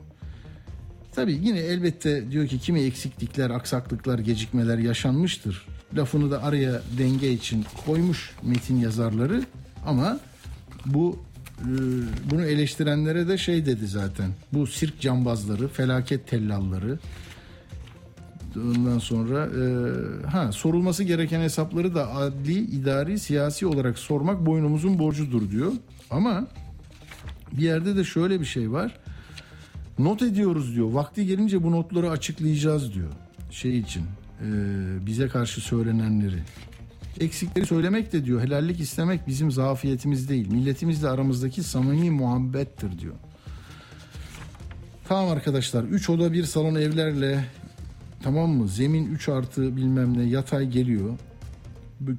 Tabii yine elbette diyor ki kimi eksiklikler, aksaklıklar, gecikmeler yaşanmıştır. Lafını da araya denge için koymuş metin yazarları ama bu e, bunu eleştirenlere de şey dedi zaten. Bu sirk cambazları, felaket tellalları. Ondan sonra e, ha sorulması gereken hesapları da adli, idari, siyasi olarak sormak boynumuzun borcudur diyor. Ama bir yerde de şöyle bir şey var. Not ediyoruz diyor. Vakti gelince bu notları açıklayacağız diyor. Şey için e, bize karşı söylenenleri. Eksikleri söylemek de diyor helallik istemek bizim zafiyetimiz değil. Milletimizle aramızdaki samimi muhabbettir diyor. Tamam arkadaşlar 3 oda bir salon evlerle tamam mı zemin 3 artı bilmem ne yatay geliyor.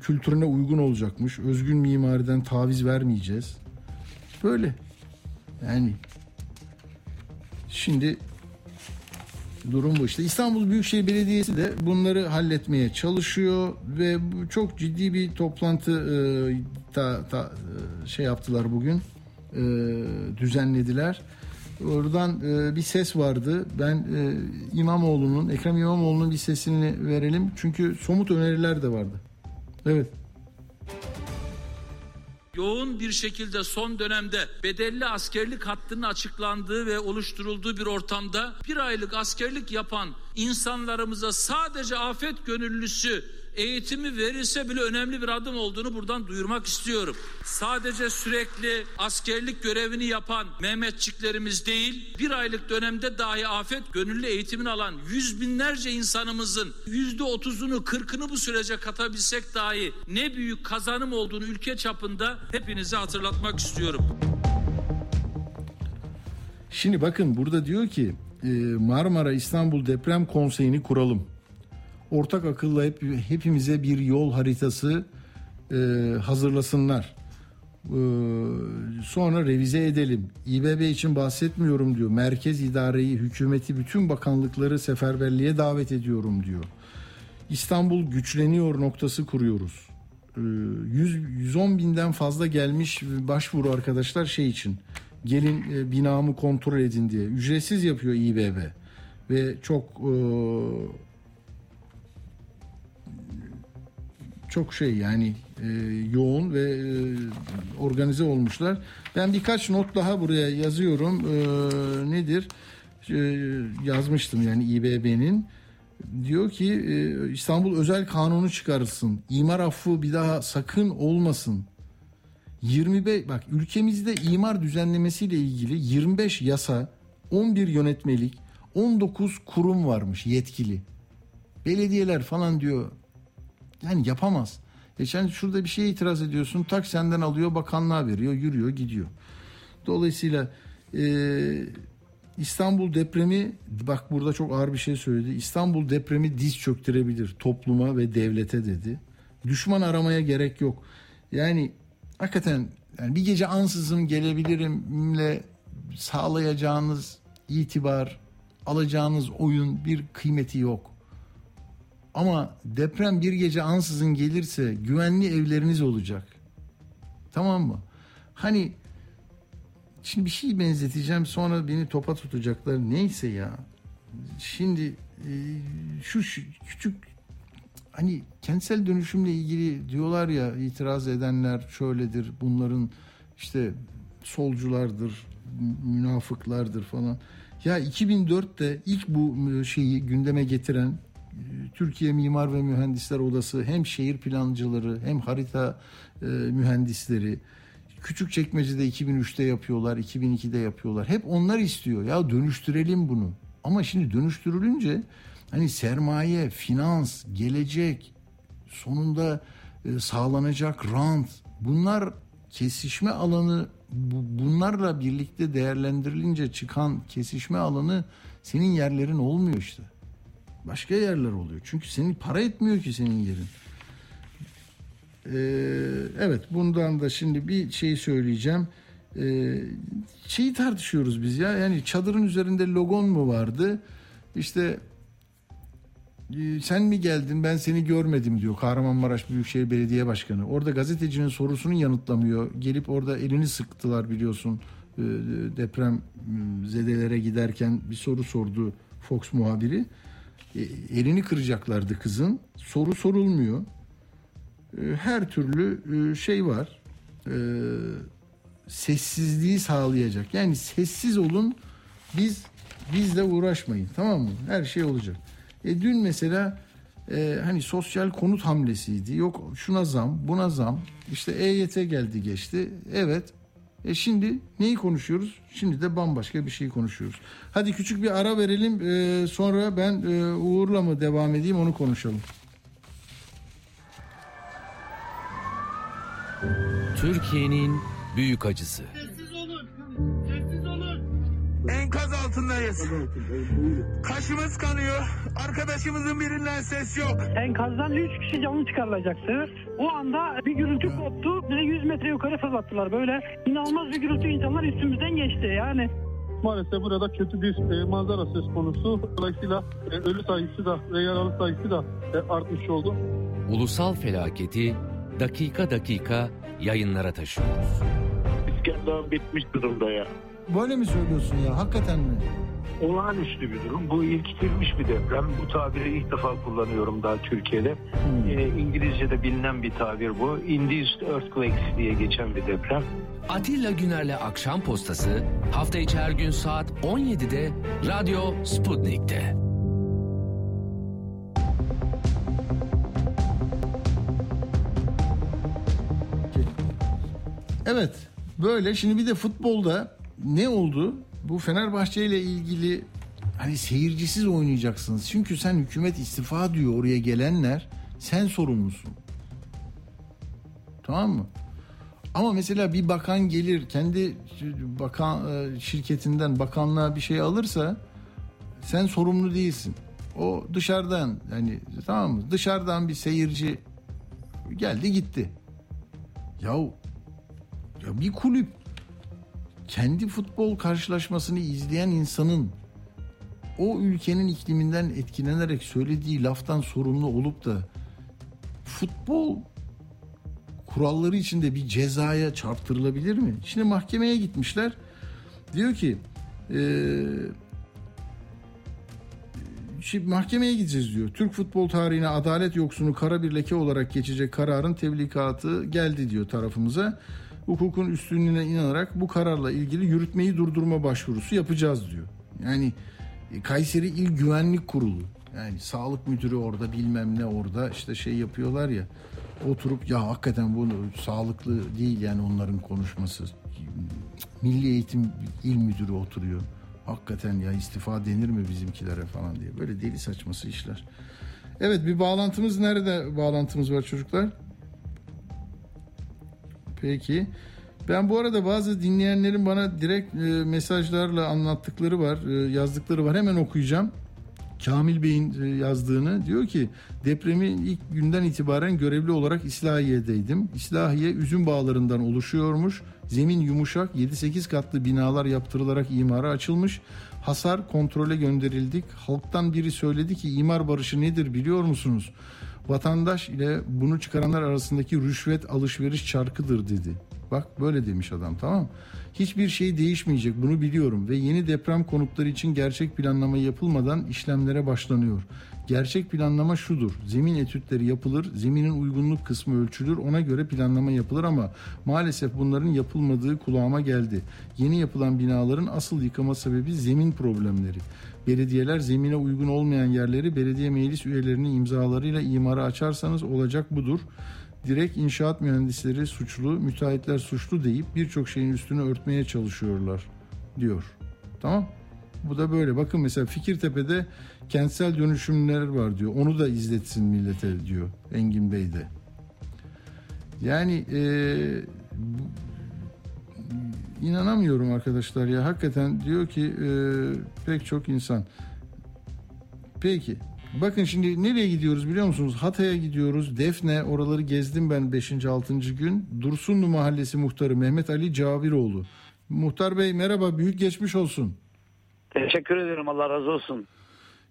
Kültürüne uygun olacakmış. Özgün mimariden taviz vermeyeceğiz. Böyle. Yani Şimdi durum bu işte. İstanbul Büyükşehir Belediyesi de bunları halletmeye çalışıyor ve çok ciddi bir toplantı e, ta, ta, e, şey yaptılar bugün e, düzenlediler. Oradan e, bir ses vardı. Ben e, İmamoğlu'nun, Ekrem İmamoğlu'nun bir sesini verelim. Çünkü somut öneriler de vardı. Evet yoğun bir şekilde son dönemde bedelli askerlik hattının açıklandığı ve oluşturulduğu bir ortamda bir aylık askerlik yapan insanlarımıza sadece afet gönüllüsü eğitimi verilse bile önemli bir adım olduğunu buradan duyurmak istiyorum. Sadece sürekli askerlik görevini yapan Mehmetçiklerimiz değil, bir aylık dönemde dahi afet gönüllü eğitimini alan yüz binlerce insanımızın yüzde otuzunu, kırkını bu sürece katabilsek dahi ne büyük kazanım olduğunu ülke çapında hepinize hatırlatmak istiyorum. Şimdi bakın burada diyor ki e, Marmara İstanbul Deprem Konseyi'ni kuralım. Ortak akılla hep, hepimize bir yol haritası e, hazırlasınlar. E, sonra revize edelim. İBB için bahsetmiyorum diyor. Merkez idareyi, hükümeti, bütün bakanlıkları seferberliğe davet ediyorum diyor. İstanbul güçleniyor noktası kuruyoruz. E, 100, 110 binden fazla gelmiş başvuru arkadaşlar şey için. Gelin e, binamı kontrol edin diye. Ücretsiz yapıyor İBB. Ve çok e, çok şey yani e, yoğun ve e, organize olmuşlar. Ben birkaç not daha buraya yazıyorum. E, nedir? E, yazmıştım yani İBB'nin. Diyor ki e, İstanbul özel kanunu çıkarılsın. İmar affı bir daha sakın olmasın. 25 bak ülkemizde imar düzenlemesiyle ilgili 25 yasa, 11 yönetmelik, 19 kurum varmış yetkili. Belediyeler falan diyor yani yapamaz. Geçen şurada bir şeye itiraz ediyorsun. Tak senden alıyor bakanlığa veriyor. Yürüyor gidiyor. Dolayısıyla e, İstanbul depremi bak burada çok ağır bir şey söyledi. İstanbul depremi diz çöktürebilir topluma ve devlete dedi. Düşman aramaya gerek yok. Yani hakikaten yani bir gece ansızın gelebilirimle sağlayacağınız itibar, alacağınız oyun bir kıymeti yok. Ama deprem bir gece ansızın gelirse güvenli evleriniz olacak. Tamam mı? Hani şimdi bir şey benzeteceğim sonra beni topa tutacaklar. Neyse ya. Şimdi e, şu, şu küçük hani kentsel dönüşümle ilgili diyorlar ya itiraz edenler şöyledir. Bunların işte solculardır, münafıklardır falan. Ya 2004'te ilk bu şeyi gündeme getiren Türkiye Mimar ve Mühendisler Odası hem şehir plancıları hem harita e, mühendisleri küçük çekmecede 2003'te yapıyorlar, 2002'de yapıyorlar. Hep onlar istiyor. Ya dönüştürelim bunu. Ama şimdi dönüştürülünce hani sermaye, finans, gelecek, sonunda e, sağlanacak rant bunlar kesişme alanı bunlarla birlikte değerlendirilince çıkan kesişme alanı senin yerlerin olmuyor işte. Başka yerler oluyor. Çünkü senin para etmiyor ki senin yerin. Ee, evet bundan da şimdi bir şey söyleyeceğim. Ee, şeyi tartışıyoruz biz ya. Yani çadırın üzerinde logon mu vardı? İşte e, sen mi geldin ben seni görmedim diyor Kahramanmaraş Büyükşehir Belediye Başkanı. Orada gazetecinin sorusunu yanıtlamıyor. Gelip orada elini sıktılar biliyorsun e, deprem zedelere giderken bir soru sordu Fox muhabiri. E, elini kıracaklardı kızın. Soru sorulmuyor. E, her türlü e, şey var. Sessizliği sağlayacak. Yani sessiz olun. Biz bizle uğraşmayın. Tamam mı? Her şey olacak. E dün mesela e, hani sosyal konut hamlesiydi. Yok şuna zam, buna zam. İşte EYT geldi geçti. Evet e şimdi neyi konuşuyoruz? Şimdi de bambaşka bir şey konuşuyoruz. Hadi küçük bir ara verelim. E, sonra ben e, Uğur'la mı devam edeyim onu konuşalım. Türkiye'nin büyük acısı. Enkaz altındayız. Kaşımız kanıyor. Arkadaşımızın birinden ses yok. Enkazdan 3 kişi canlı çıkarılacaktı. O anda bir gürültü koptu. Bize 100 metre yukarı fırlattılar. Böyle inanılmaz bir gürültü insanlar üstümüzden geçti yani. Maalesef burada kötü bir e, manzara söz konusu. Dolayısıyla e, ölü sayısı da ve yaralı sayısı da e, artmış oldu. Ulusal felaketi dakika dakika yayınlara taşıyoruz. İskender bitmiş durumda ya. Böyle mi söylüyorsun ya? Hakikaten mi? Olağanüstü bir durum. Bu ilkitilmiş bir deprem. Bu tabiri ilk defa kullanıyorum daha Türkiye'de. Hmm. Ee, İngilizce'de bilinen bir tabir bu. Induced Earthquakes diye geçen bir deprem. Atilla Güner'le Akşam Postası hafta içi her gün saat 17'de Radyo Sputnik'te. Evet böyle şimdi bir de futbolda ne oldu? Bu Fenerbahçe ile ilgili hani seyircisiz oynayacaksınız. Çünkü sen hükümet istifa diyor oraya gelenler sen sorumlusun. Tamam mı? Ama mesela bir bakan gelir kendi bakan e, şirketinden bakanlığa bir şey alırsa sen sorumlu değilsin. O dışarıdan yani tamam mı? Dışarıdan bir seyirci geldi gitti. Yahu ya bir kulüp kendi futbol karşılaşmasını izleyen insanın o ülkenin ikliminden etkilenerek söylediği laftan sorumlu olup da futbol kuralları içinde bir cezaya çarptırılabilir mi? Şimdi mahkemeye gitmişler. Diyor ki eee Şimdi mahkemeye gideceğiz diyor. Türk futbol tarihine adalet yoksunu kara bir leke olarak geçecek kararın tebligatı geldi diyor tarafımıza. Hukukun üstünlüğüne inanarak bu kararla ilgili yürütmeyi durdurma başvurusu yapacağız diyor. Yani e, Kayseri İl Güvenlik Kurulu yani sağlık müdürü orada bilmem ne orada işte şey yapıyorlar ya oturup ya hakikaten bu sağlıklı değil yani onların konuşması. Milli Eğitim İl Müdürü oturuyor. Hakikaten ya istifa denir mi bizimkilere falan diye. Böyle deli saçması işler. Evet bir bağlantımız nerede bağlantımız var çocuklar? Peki. Ben bu arada bazı dinleyenlerin bana direkt e, mesajlarla anlattıkları var, e, yazdıkları var. Hemen okuyacağım. Kamil Bey'in e, yazdığını diyor ki depremin ilk günden itibaren görevli olarak İslahiye'deydim. İslahiye üzüm bağlarından oluşuyormuş. Zemin yumuşak 7-8 katlı binalar yaptırılarak imara açılmış. Hasar kontrole gönderildik. Halktan biri söyledi ki imar barışı nedir biliyor musunuz? Vatandaş ile bunu çıkaranlar arasındaki rüşvet alışveriş çarkıdır dedi. Bak böyle demiş adam tamam Hiçbir şey değişmeyecek bunu biliyorum ve yeni deprem konutları için gerçek planlama yapılmadan işlemlere başlanıyor. Gerçek planlama şudur. Zemin etütleri yapılır, zeminin uygunluk kısmı ölçülür, ona göre planlama yapılır ama maalesef bunların yapılmadığı kulağıma geldi. Yeni yapılan binaların asıl yıkama sebebi zemin problemleri. Belediyeler zemine uygun olmayan yerleri belediye meclis üyelerinin imzalarıyla imara açarsanız olacak budur direkt inşaat mühendisleri suçlu, müteahhitler suçlu deyip birçok şeyin üstünü örtmeye çalışıyorlar diyor. Tamam? Bu da böyle. Bakın mesela Fikirtepe'de kentsel dönüşümler var diyor. Onu da izletsin millete diyor Engin Bey de. Yani e, inanamıyorum arkadaşlar ya. Hakikaten diyor ki e, pek çok insan. Peki Bakın şimdi nereye gidiyoruz biliyor musunuz? Hatay'a gidiyoruz. Defne oraları gezdim ben 5. 6. gün. Dursunlu Mahallesi muhtarı Mehmet Ali Caviroğlu. Muhtar Bey merhaba büyük geçmiş olsun. Teşekkür ederim Allah razı olsun.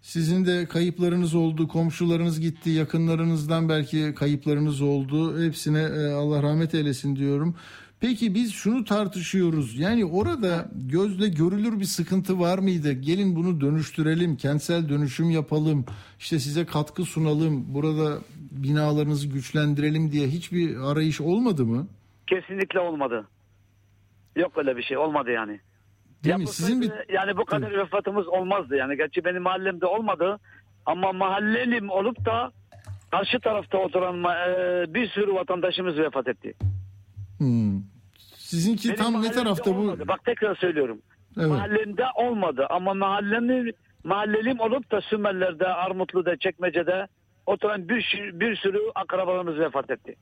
Sizin de kayıplarınız oldu, komşularınız gitti, yakınlarınızdan belki kayıplarınız oldu. Hepsine e, Allah rahmet eylesin diyorum. Peki biz şunu tartışıyoruz. Yani orada gözle görülür bir sıkıntı var mıydı? Gelin bunu dönüştürelim, kentsel dönüşüm yapalım. İşte size katkı sunalım. Burada binalarınızı güçlendirelim diye hiçbir arayış olmadı mı? Kesinlikle olmadı. Yok öyle bir şey olmadı yani. Değil mi? Sizin bir... Yani bu kadar vefatımız olmazdı yani. Gerçi benim mahallemde olmadı ama mahallelim olup da karşı tarafta oturan e, bir sürü vatandaşımız vefat etti. Hmm. Sizinki Benim tam ne tarafta olmadı. bu? Bak tekrar söylüyorum. Evet. Mahallemde olmadı ama mahallemi mahallelim olup da Sümerler'de, Armutlu'da, Çekmece'de oturan bir, bir sürü akrabalarımız vefat etti.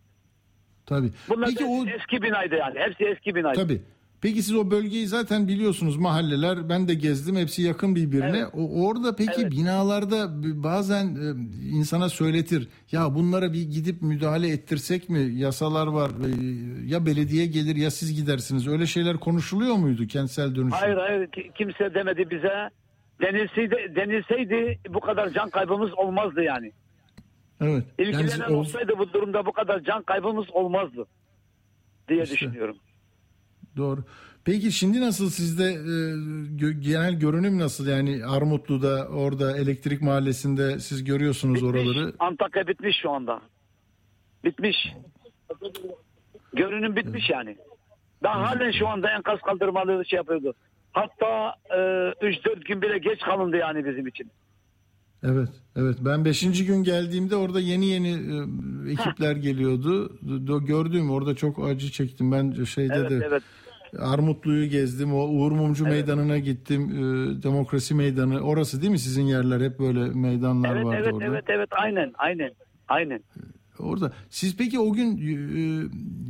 Tabii. Bunlar Peki o... eski binaydı yani. Hepsi eski binaydı. Tabii. Peki siz o bölgeyi zaten biliyorsunuz mahalleler ben de gezdim hepsi yakın birbirine. Evet. O, orada peki evet. binalarda bazen e, insana söyletir ya bunlara bir gidip müdahale ettirsek mi yasalar var e, ya belediye gelir ya siz gidersiniz öyle şeyler konuşuluyor muydu kentsel dönüşüm? Hayır hayır kimse demedi bize denilseydi, denilseydi bu kadar can kaybımız olmazdı yani. Evet. İlgilenen yani, olsaydı bu durumda bu kadar can kaybımız olmazdı diye işte. düşünüyorum. Doğru. Peki şimdi nasıl sizde e, genel görünüm nasıl yani Armutlu'da orada elektrik mahallesinde siz görüyorsunuz bitmiş. oraları. Antakya bitmiş şu anda. Bitmiş. Görünüm bitmiş yani. Daha halen şu anda enkaz kaldırmaları şey yapıyordu. Hatta e, 3-4 gün bile geç kalındı yani bizim için. Evet, evet. Ben beşinci gün geldiğimde orada yeni yeni e, ekipler geliyordu. Do, gördüğüm orada çok acı çektim. Ben şeyde evet, de evet. Armutlu'yu gezdim. O Uğur Mumcu evet. Meydanı'na gittim. E, Demokrasi Meydanı. Orası değil mi sizin yerler? Hep böyle meydanlar evet, vardı evet, orada. Evet, evet, aynen, aynen, aynen. Orada siz peki o gün e,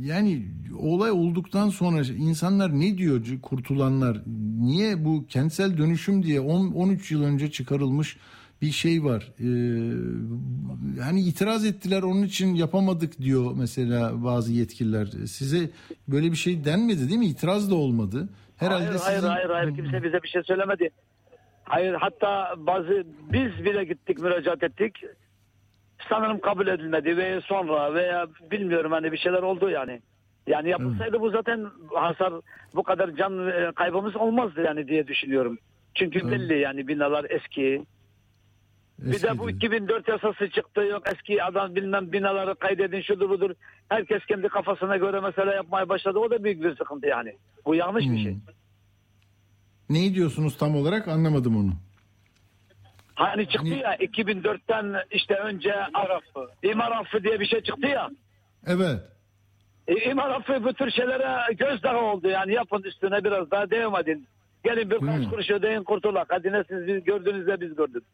yani olay olduktan sonra insanlar ne diyor kurtulanlar? Niye bu kentsel dönüşüm diye 10 13 yıl önce çıkarılmış bir şey var. Ee, hani itiraz ettiler onun için yapamadık diyor mesela bazı yetkililer. Size böyle bir şey denmedi değil mi? İtiraz da olmadı. Herhalde hayır, sizin... hayır hayır hayır kimse bize bir şey söylemedi. Hayır hatta bazı biz bile gittik müracaat ettik. Sanırım kabul edilmedi ve sonra veya bilmiyorum hani bir şeyler oldu yani. Yani yapılsaydı bu zaten hasar bu kadar can e, kaybımız olmazdı yani diye düşünüyorum. Çünkü belli yani binalar eski. Bir de bu 2004 yasası çıktı yok eski adam bilmem binaları kaydedin şudur budur. Herkes kendi kafasına göre mesela yapmaya başladı. O da büyük bir sıkıntı yani. Bu yanlış bir şey. Ne diyorsunuz tam olarak anlamadım onu. Hani çıktı ya 2004'ten işte önce affı, imar affı diye bir şey çıktı ya. Evet. E, imar affı bu tür şeylere gözdağı oldu yani yapın üstüne biraz daha devam edin. Gelin birkaç kuruş ödeyin kurtulak. Hadi ne siz biz gördünüz de biz gördük.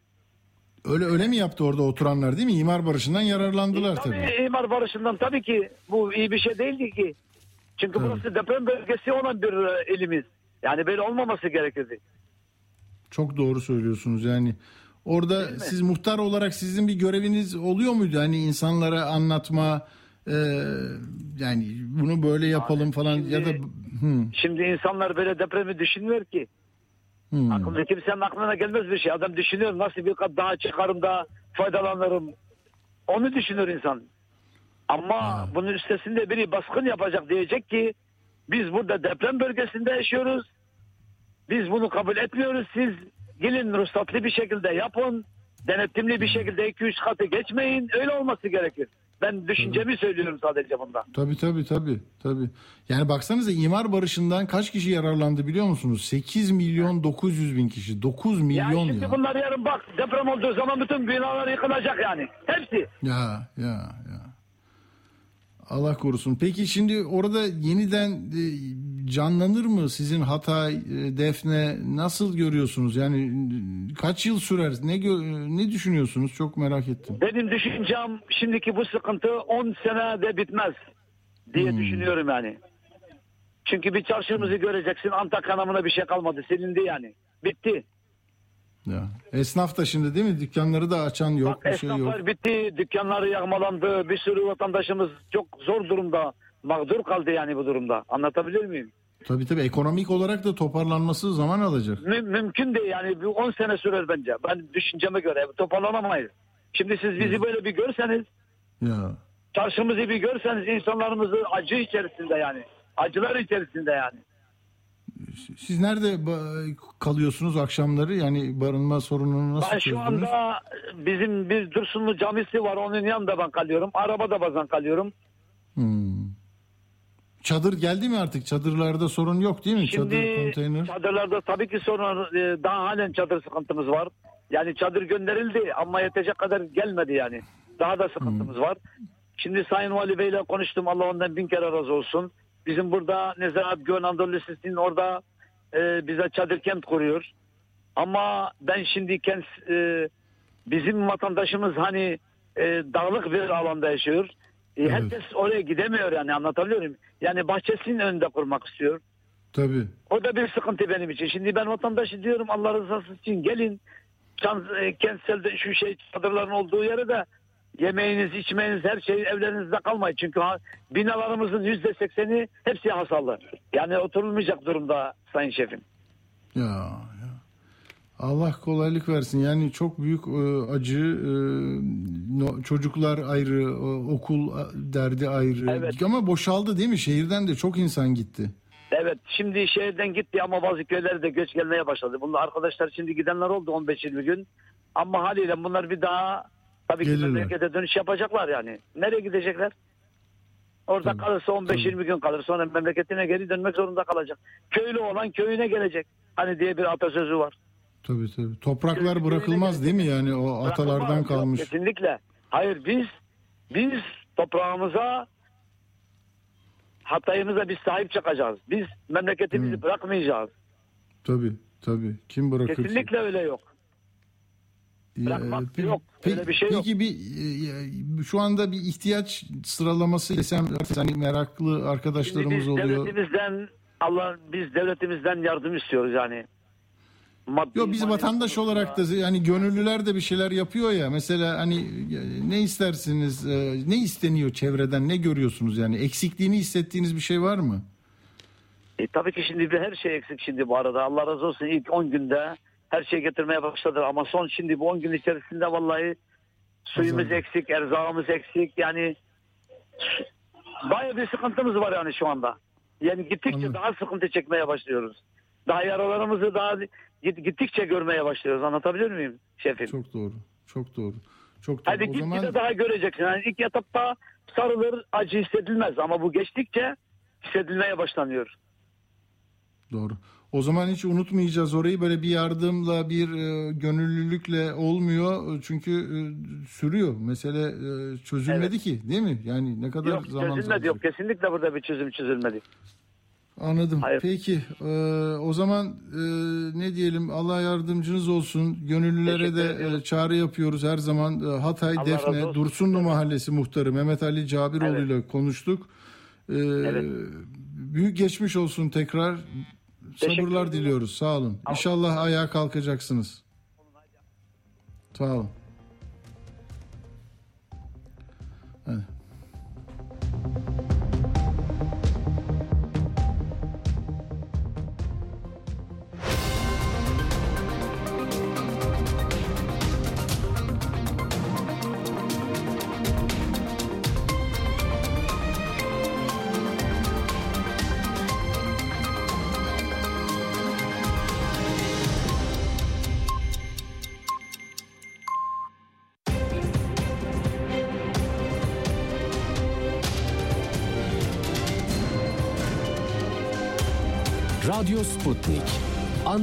Öyle öyle mi yaptı orada oturanlar değil mi? İmar barışından yararlandılar tabii. Tabii imar barışından tabii ki bu iyi bir şey değildi ki. Çünkü burası deprem bölgesi olan bir e, ilimiz. Yani böyle olmaması gerekirdi. Çok doğru söylüyorsunuz yani. Orada siz muhtar olarak sizin bir göreviniz oluyor muydu? Hani insanlara anlatma e, yani bunu böyle yapalım falan şimdi- ya da hı, Şimdi insanlar böyle depremi düşünmüyor ki. Hı. Aklında kimsenin aklına gelmez bir şey. Adam düşünüyor nasıl bir kat daha çıkarım da faydalanırım. Onu düşünür insan. Ama bunun üstesinde biri baskın yapacak diyecek ki biz burada deprem bölgesinde yaşıyoruz. Biz bunu kabul etmiyoruz. Siz gelin ruhsatlı bir şekilde yapın. Denetimli bir şekilde 2-3 katı geçmeyin. Öyle olması gerekir. Ben düşüncemi söylüyorum sadece bunda. Tabii tabii tabii tabii. Yani baksanıza imar barışından kaç kişi yararlandı biliyor musunuz? 8 milyon 900 bin kişi. 9 Ya milyon şimdi ya. bunlar yarın bak deprem olduğu zaman bütün binalar yıkılacak yani. Hepsi. Ya ya ya. Allah korusun. Peki şimdi orada yeniden e, canlanır mı sizin Hatay, e, Defne nasıl görüyorsunuz? Yani e, kaç yıl sürer? Ne ne düşünüyorsunuz? Çok merak ettim. Benim düşüncem şimdiki bu sıkıntı 10 senede bitmez diye düşünüyorum yani. Çünkü bir çarşımızı göreceksin Antakya namına bir şey kalmadı silindi yani. Bitti. Ya. Esnaf da şimdi değil mi? Dükkanları da açan yok, bir şey yok. Bitti, dükkanları yağmalandı, bir sürü vatandaşımız çok zor durumda, mağdur kaldı yani bu durumda. Anlatabilir miyim? Tabii tabii ekonomik olarak da toparlanması zaman alacak. Mü- mümkün değil yani bir 10 sene sürer bence. Ben düşünceme göre toparlanamayız. Şimdi siz bizi böyle bir görseniz, Ya. çarşımızı bir görseniz insanlarımızı acı içerisinde yani. Acılar içerisinde yani. Siz nerede kalıyorsunuz akşamları? Yani barınma sorununu nasıl Ben şu çözdünüz? anda bizim bir Dursunlu camisi var onun yanında ben kalıyorum. Arabada bazen kalıyorum. Hmm. Çadır geldi mi artık? Çadırlarda sorun yok değil mi? Çadır, Şimdi konteyner. çadırlarda tabii ki sorun e, daha halen çadır sıkıntımız var. Yani çadır gönderildi ama yetecek kadar gelmedi yani. Daha da sıkıntımız var. Şimdi Sayın Vali Bey ile konuştum. Allah ondan bin kere razı olsun. Bizim burada Nezahat Güven Anadolu Lisesi'nin orada e, bize çadır kent kuruyor. Ama ben şimdi kent e, bizim vatandaşımız hani e, dağlık bir alanda yaşıyor. E, Herkes oraya gidemiyor yani anlatabiliyor muyum? Yani bahçesinin önünde kurmak istiyor. Tabii. O da bir sıkıntı benim için. Şimdi ben vatandaşı diyorum Allah rızası için gelin. E, kentsel şu şey çadırların olduğu yere de yemeğiniz, içmeniz her şey evlerinizde kalmayın. Çünkü ha, binalarımızın yüzde sekseni hepsi hasarlı. Yani oturulmayacak durumda Sayın Şefim. Ya. Allah kolaylık versin. Yani çok büyük e, acı. e, no- çocuklar ayrı, e, okul derdi ayrı. Evet. Ama boşaldı değil mi? Şehirden de çok insan gitti. Evet şimdi şehirden gitti ama bazı köylere de göç gelmeye başladı. Bunlar arkadaşlar şimdi gidenler oldu 15-20 gün. Ama haliyle bunlar bir daha tabii ki memlekete dönüş yapacaklar yani. Nereye gidecekler? Orada kalırsa 15-20 gün kalır. Sonra memleketine geri dönmek zorunda kalacak. Köylü olan köyüne gelecek. Hani diye bir atasözü var. Tabii tabii. Topraklar bırakılmaz değil mi? Yani o atalardan. Yok, kalmış. Kesinlikle. Hayır biz biz toprağımıza Hatay'ımıza biz sahip çıkacağız. Biz memleketimizi bırakmayacağız. Tabii tabii. Kim bırakır? Kesinlikle öyle yok. Bırakmak Pe- yok. pe- Öyle bir şey yok. peki bir e, şu anda bir ihtiyaç sıralaması desem hani meraklı arkadaşlarımız Şimdi biz oluyor. devletimizden Allah biz devletimizden yardım istiyoruz yani. Maddi, Yok biz vatandaş olarak da yani gönüllüler de bir şeyler yapıyor ya. Mesela hani e, ne istersiniz? e, Ne isteniyor çevreden? Ne görüyorsunuz yani? Eksikliğini hissettiğiniz bir şey var mı? E, tabii ki şimdi bir her şey eksik şimdi bu arada. Allah razı olsun ilk 10 günde her şey getirmeye başladı ama son şimdi bu 10 gün içerisinde vallahi suyumuz Azaldı. eksik, erzağımız eksik yani bayağı bir sıkıntımız var yani şu anda. Yani gittikçe Anladım. daha sıkıntı çekmeye başlıyoruz. Daha yaralarımızı daha gittikçe görmeye başlıyoruz. Anlatabiliyor muyum şefim? Çok doğru. Çok doğru. Çok doğru. Hadi gitgide zaman daha göreceksin. Yani ilk etapta sarılır, acı hissedilmez ama bu geçtikçe hissedilmeye başlanıyor. doğru. O zaman hiç unutmayacağız orayı böyle bir yardımla bir e, gönüllülükle olmuyor çünkü e, sürüyor. Mesele e, çözülmedi ki değil mi? Yani ne kadar Yok zaman çözülmedi yok. Kesinlikle burada bir çözüm çözülmedi. Anladım. Hayır. Peki e, o zaman e, ne diyelim Allah yardımcınız olsun. Gönüllülere de e, çağrı yapıyoruz her zaman. E, Hatay Allah Defne. Dursunlu Mahallesi muhtarı Mehmet Ali Cabiroğlu ile konuştuk. E, Büyük geçmiş olsun tekrar. Sabırlar diliyoruz. Sağ olun. İnşallah ayağa kalkacaksınız. Sağ olun. Hadi.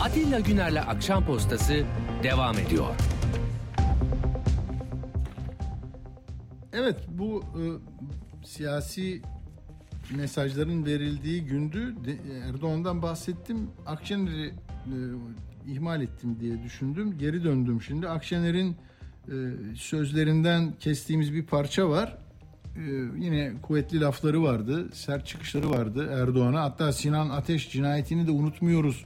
Atilla Güner'le Akşam Postası devam ediyor. Evet bu e, siyasi mesajların verildiği gündü. Erdoğan'dan bahsettim. Akşener'i e, ihmal ettim diye düşündüm. Geri döndüm şimdi. Akşener'in e, sözlerinden kestiğimiz bir parça var. E, yine kuvvetli lafları vardı. Sert çıkışları vardı Erdoğan'a. Hatta Sinan Ateş cinayetini de unutmuyoruz.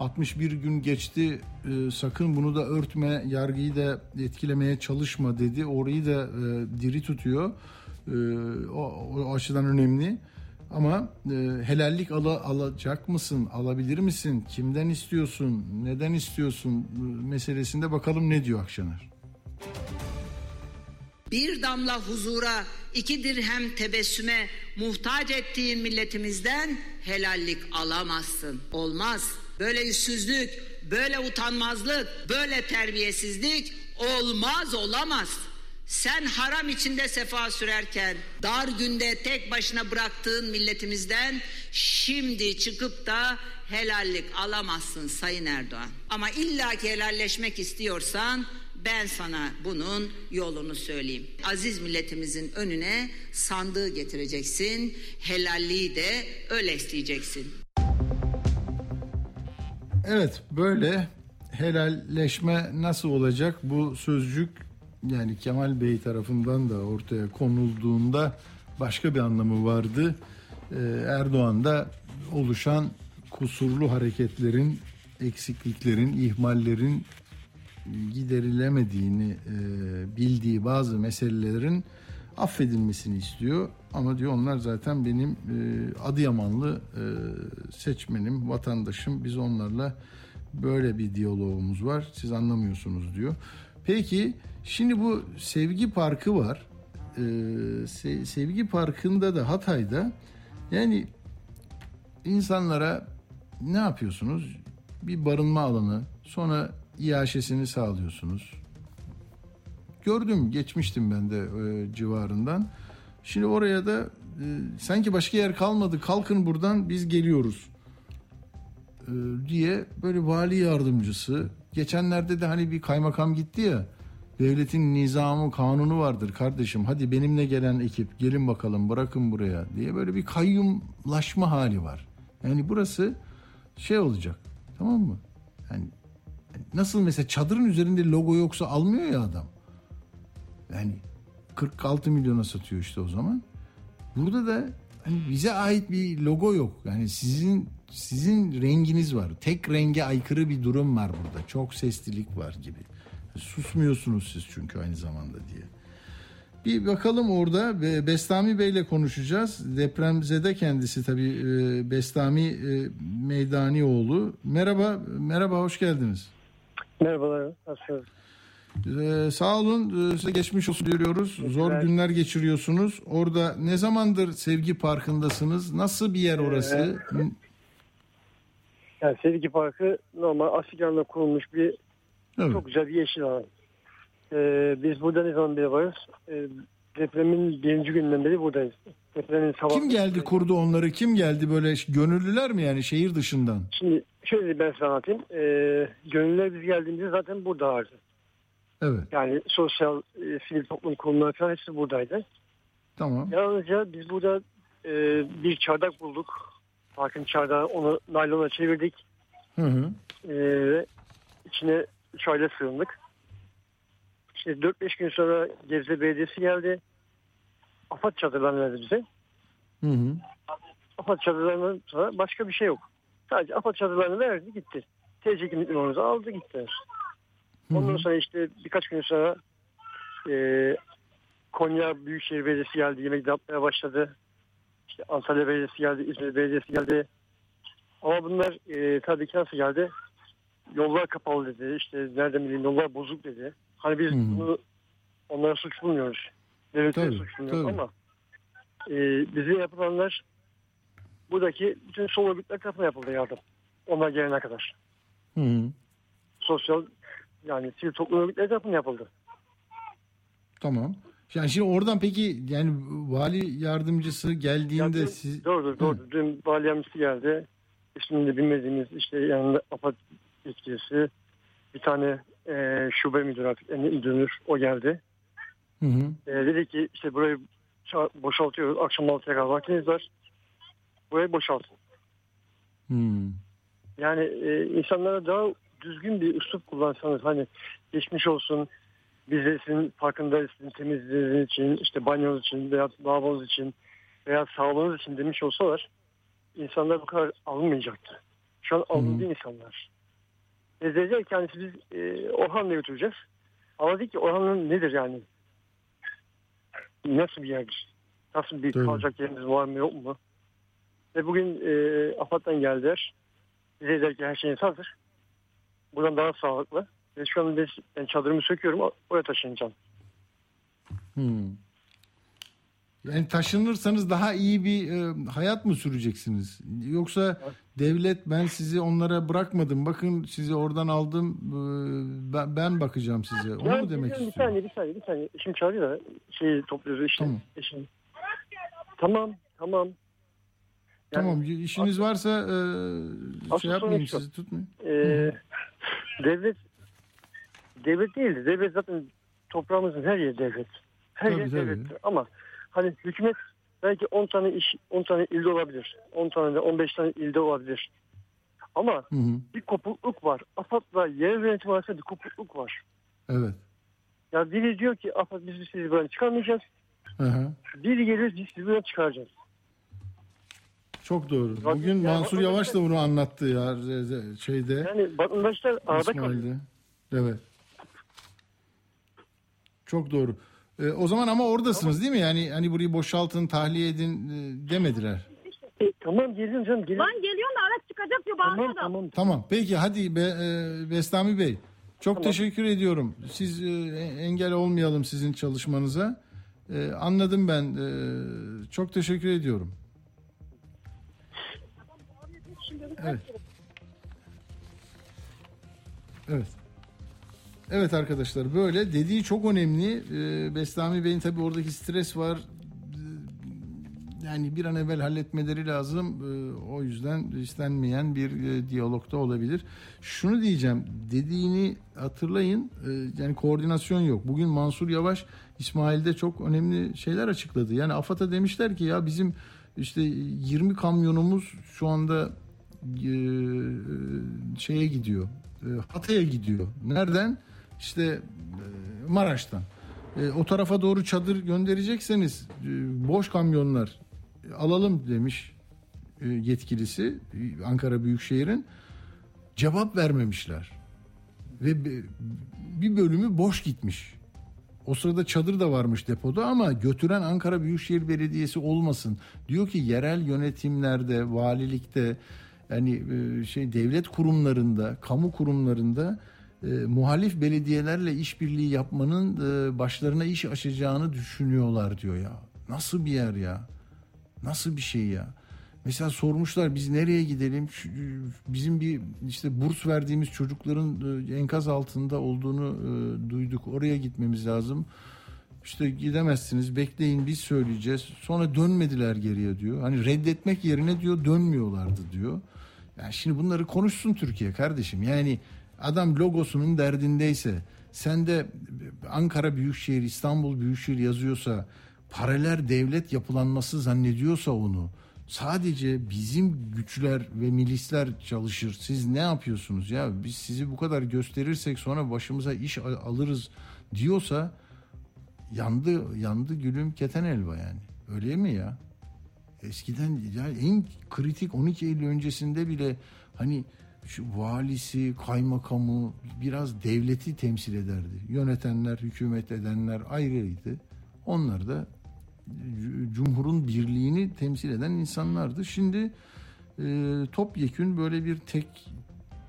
61 gün geçti e, sakın bunu da örtme yargıyı da etkilemeye çalışma dedi. Orayı da e, diri tutuyor. E, o, o açıdan önemli. Ama e, helallik ala, alacak mısın? Alabilir misin? Kimden istiyorsun? Neden istiyorsun? E, meselesinde bakalım ne diyor Akşener. bir damla huzura, iki dirhem tebessüme muhtaç ettiğin milletimizden helallik alamazsın. Olmaz. Böyle yüzsüzlük, böyle utanmazlık, böyle terbiyesizlik olmaz olamaz. Sen haram içinde sefa sürerken dar günde tek başına bıraktığın milletimizden şimdi çıkıp da helallik alamazsın Sayın Erdoğan. Ama illaki helalleşmek istiyorsan ben sana bunun yolunu söyleyeyim. Aziz milletimizin önüne sandığı getireceksin. Helalliği de öyle isteyeceksin. Evet böyle helalleşme nasıl olacak bu sözcük yani Kemal Bey tarafından da ortaya konulduğunda başka bir anlamı vardı. Ee, Erdoğan'da oluşan kusurlu hareketlerin, eksikliklerin, ihmallerin giderilemediğini e, bildiği bazı meselelerin affedilmesini istiyor. Ama diyor onlar zaten benim e, Adıyamanlı e, seçmenim, vatandaşım. Biz onlarla böyle bir diyalogumuz var. Siz anlamıyorsunuz diyor. Peki şimdi bu Sevgi Parkı var. E, Se- Sevgi Parkı'nda da Hatay'da yani insanlara ne yapıyorsunuz? Bir barınma alanı, sonra iaşesini sağlıyorsunuz. gördüm, geçmiştim ben de e, civarından. Şimdi oraya da e, sanki başka yer kalmadı. Kalkın buradan biz geliyoruz e, diye böyle vali yardımcısı. Geçenlerde de hani bir kaymakam gitti ya. Devletin nizamı, kanunu vardır kardeşim. Hadi benimle gelen ekip gelin bakalım bırakın buraya diye böyle bir kayyumlaşma hali var. Yani burası şey olacak. Tamam mı? Yani nasıl mesela çadırın üzerinde logo yoksa almıyor ya adam. Yani 46 milyona satıyor işte o zaman. Burada da hani bize ait bir logo yok. Yani sizin sizin renginiz var. Tek renge aykırı bir durum var burada. Çok seslilik var gibi. Susmuyorsunuz siz çünkü aynı zamanda diye. Bir bakalım orada Be- Bestami Bey'le konuşacağız. Depremzede kendisi tabii e, Bestami e, Meydanioğlu. Merhaba, merhaba hoş geldiniz. Merhabalar, nasılsınız? Ee, sağ olun. Ee, size geçmiş olsun diyoruz. Zor günler geçiriyorsunuz. Orada ne zamandır Sevgi Parkı'ndasınız? Nasıl bir yer orası? Yani Sevgi Parkı normal Afrika'da kurulmuş bir Evet. çok güzel bir yeşil alan. Ee, biz burada ne zaman beri varız? Ee, depremin birinci günden beri buradayız. Depremin sabah... Kim geldi kurdu onları? Kim geldi böyle gönüllüler mi yani şehir dışından? Şimdi şöyle ben size anlatayım. Ee, gönüllüler biz geldiğimizde zaten burada vardı. Evet. Yani sosyal, e, sivil toplum kurumları falan hepsi buradaydı. Tamam. Yalnızca biz burada e, bir çardak bulduk. Parkın çardağı onu naylona çevirdik. Hı hı. Ve içine üç aile sığındık. İşte 4-5 gün sonra Gebze Belediyesi geldi. AFAD çadırlarını verdi bize. Hı hı. AFAD çadırlarından sonra başka bir şey yok. Sadece AFAD çadırlarını verdi gitti. TC kimliklerimizi aldı gittiler. Ondan sonra işte birkaç gün sonra e, Konya Büyükşehir Belediyesi geldi. Yemek dağıtmaya başladı. İşte Antalya Belediyesi geldi. İzmir Belediyesi geldi. Ama bunlar e, tabii ki nasıl geldi? Yollar kapalı dedi. İşte nereden bileyim yollar bozuk dedi. Hani biz bunu onlara suç bulmuyoruz. Devlete suç bulmuyoruz tabii. ama e, bize yapılanlar buradaki bütün sol örgütler tarafından yapıldı yardım. Onlar gelene kadar. Hı hı. Sosyal yani sivil toplum örgütleri tarafından yapıldı. Tamam. Yani şimdi oradan peki yani vali yardımcısı geldiğinde dün, siz Doğrudur doğrudur. Dün vali yardımcısı geldi. İsmini bilmediğimiz işte yanında AFAD yetkilisi bir tane e, şube müdürü artık müdürü o geldi. Hı hı. E, dedi ki işte burayı boşaltıyoruz. Akşam 6'ya kadar vaktiniz var. Burayı boşaltın. Hmm. Yani e, insanlara daha düzgün bir üslup kullansanız hani geçmiş olsun biz sizin farkındayız sizin temizliğiniz için işte banyonuz için veya lavabonuz için veya sağlığınız için demiş olsalar insanlar bu kadar alınmayacaktı. Şu an alındı insanlar. Ve ki hani biz e, Orhan'la götüreceğiz. Dedik ki Orhan'ın nedir yani? Nasıl bir yerdir? Nasıl bir Tabii. kalacak yerimiz var mı yok mu? Ve bugün e, AFAD'dan geldiler. Bize dediler ki her şeyiniz hazır. Buradan daha sağlıklı. Ve şu an biz, ben çadırımı söküyorum oraya taşınacağım. Hmm. Yani taşınırsanız daha iyi bir e, hayat mı süreceksiniz? Yoksa devlet ben sizi onlara bırakmadım. Bakın sizi oradan aldım. e, ben, ben bakacağım size. Onu Ya mu demek bir, bir saniye bir saniye bir saniye. Eşim çağırıyor da şeyi topluyoruz işte. Tamam. Eşim. Tamam tamam. Tamam işiniz varsa e, şey yapmayın sizi tutmayın. Ee, devlet devlet değildi. Devlet zaten toprağımızın her yeri devlet. Her Tabii, yer tabii. devlettir. Ama hani hükümet belki 10 tane iş 10 tane ilde olabilir. 10 tane de 15 tane ilde olabilir. Ama Hı hı. bir kopukluk var. AFAD'la yerel yönetim arasında bir kopukluk var. Evet. Ya biri diyor ki AFAD biz sizi buradan çıkarmayacağız. Hı hı. Biri gelir biz sizi buradan çıkaracağız. Çok doğru. Bugün ya Mansur Yavaş da bunu anlattı ya şeyde. Yani vatandaşlar arada kalıyor. Evet. Çok doğru. E, o zaman ama oradasınız değil mi? Yani hani burayı boşaltın, tahliye edin e, demediler. E, tamam gelin canım gelin. Lan geliyorsun da araç çıkacak diyor bağırıyor Tamam tamam. Tamam. Peki hadi be, e, Bestami Bey. Çok teşekkür ediyorum. Siz e, engel olmayalım sizin çalışmanıza. E, anladım ben. E, çok teşekkür ediyorum. Evet. Evet. Evet arkadaşlar böyle dediği çok önemli. Ee, Bestami Bey'in tabii oradaki stres var. Ee, Yani bir an evvel halletmeleri lazım. Ee, O yüzden istenmeyen bir e, diyalogda olabilir. Şunu diyeceğim. Dediğini hatırlayın. Yani koordinasyon yok. Bugün Mansur Yavaş İsmail'de çok önemli şeyler açıkladı. Yani AFAD'a demişler ki ya bizim işte 20 kamyonumuz şu anda şeye gidiyor. E, Hatay'a gidiyor. Nereden? İşte e, Maraş'tan. E, o tarafa doğru çadır gönderecekseniz e, boş kamyonlar e, alalım demiş e, yetkilisi e, Ankara Büyükşehir'in. Cevap vermemişler. Ve bir bölümü boş gitmiş. O sırada çadır da varmış depoda ama götüren Ankara Büyükşehir Belediyesi olmasın. Diyor ki yerel yönetimlerde, valilikte, yani e, şey devlet kurumlarında, kamu kurumlarında e, muhalif belediyelerle işbirliği yapmanın e, başlarına iş açacağını düşünüyorlar diyor ya. Nasıl bir yer ya? Nasıl bir şey ya? Mesela sormuşlar biz nereye gidelim? Bizim bir işte burs verdiğimiz çocukların e, enkaz altında olduğunu e, duyduk. Oraya gitmemiz lazım. İşte gidemezsiniz bekleyin biz söyleyeceğiz. Sonra dönmediler geriye diyor. Hani reddetmek yerine diyor dönmüyorlardı diyor. Yani şimdi bunları konuşsun Türkiye kardeşim. Yani adam logosunun derdindeyse sen de Ankara Büyükşehir, İstanbul Büyükşehir yazıyorsa paralel devlet yapılanması zannediyorsa onu sadece bizim güçler ve milisler çalışır. Siz ne yapıyorsunuz ya? Biz sizi bu kadar gösterirsek sonra başımıza iş al- alırız diyorsa yandı yandı gülüm keten elva yani. Öyle mi ya? Eskiden ya en kritik 12 Eylül öncesinde bile hani şu valisi, kaymakamı biraz devleti temsil ederdi. Yönetenler, hükümet edenler ayrıydı. Onlar da Cumhur'un birliğini temsil eden insanlardı. Şimdi e, topyekün böyle bir tek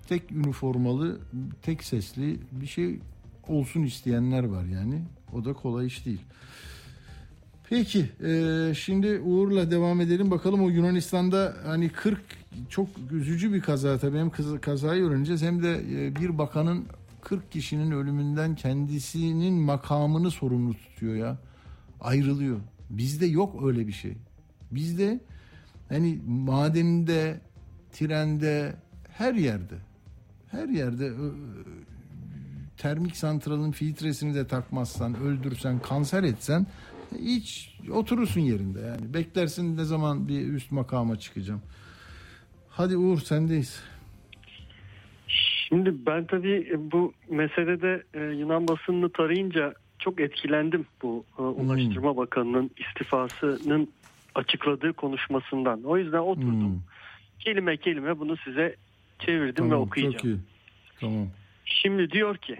tek üniformalı, tek sesli bir şey olsun isteyenler var yani. O da kolay iş değil. Peki e, şimdi Uğur'la devam edelim bakalım o Yunanistan'da hani 40 çok üzücü bir kaza tabii hem kız- kazayı öğreneceğiz hem de e, bir bakanın 40 kişinin ölümünden kendisinin makamını sorumlu tutuyor ya ayrılıyor. Bizde yok öyle bir şey. Bizde hani madeninde, trende, her yerde her yerde termik santralın filtresini de takmazsan, öldürsen, kanser etsen hiç oturursun yerinde yani. Beklersin ne zaman bir üst makama çıkacağım. Hadi Uğur sendeyiz. Şimdi ben tabii bu meselede e, Yunan basınını tarayınca çok etkilendim bu e, Ulaştırma Bakanı'nın istifasının açıkladığı konuşmasından. O yüzden oturdum. Kelime kelime bunu size çevirdim ve Tamam, okuyacağım. çok iyi. Tamam. Şimdi diyor ki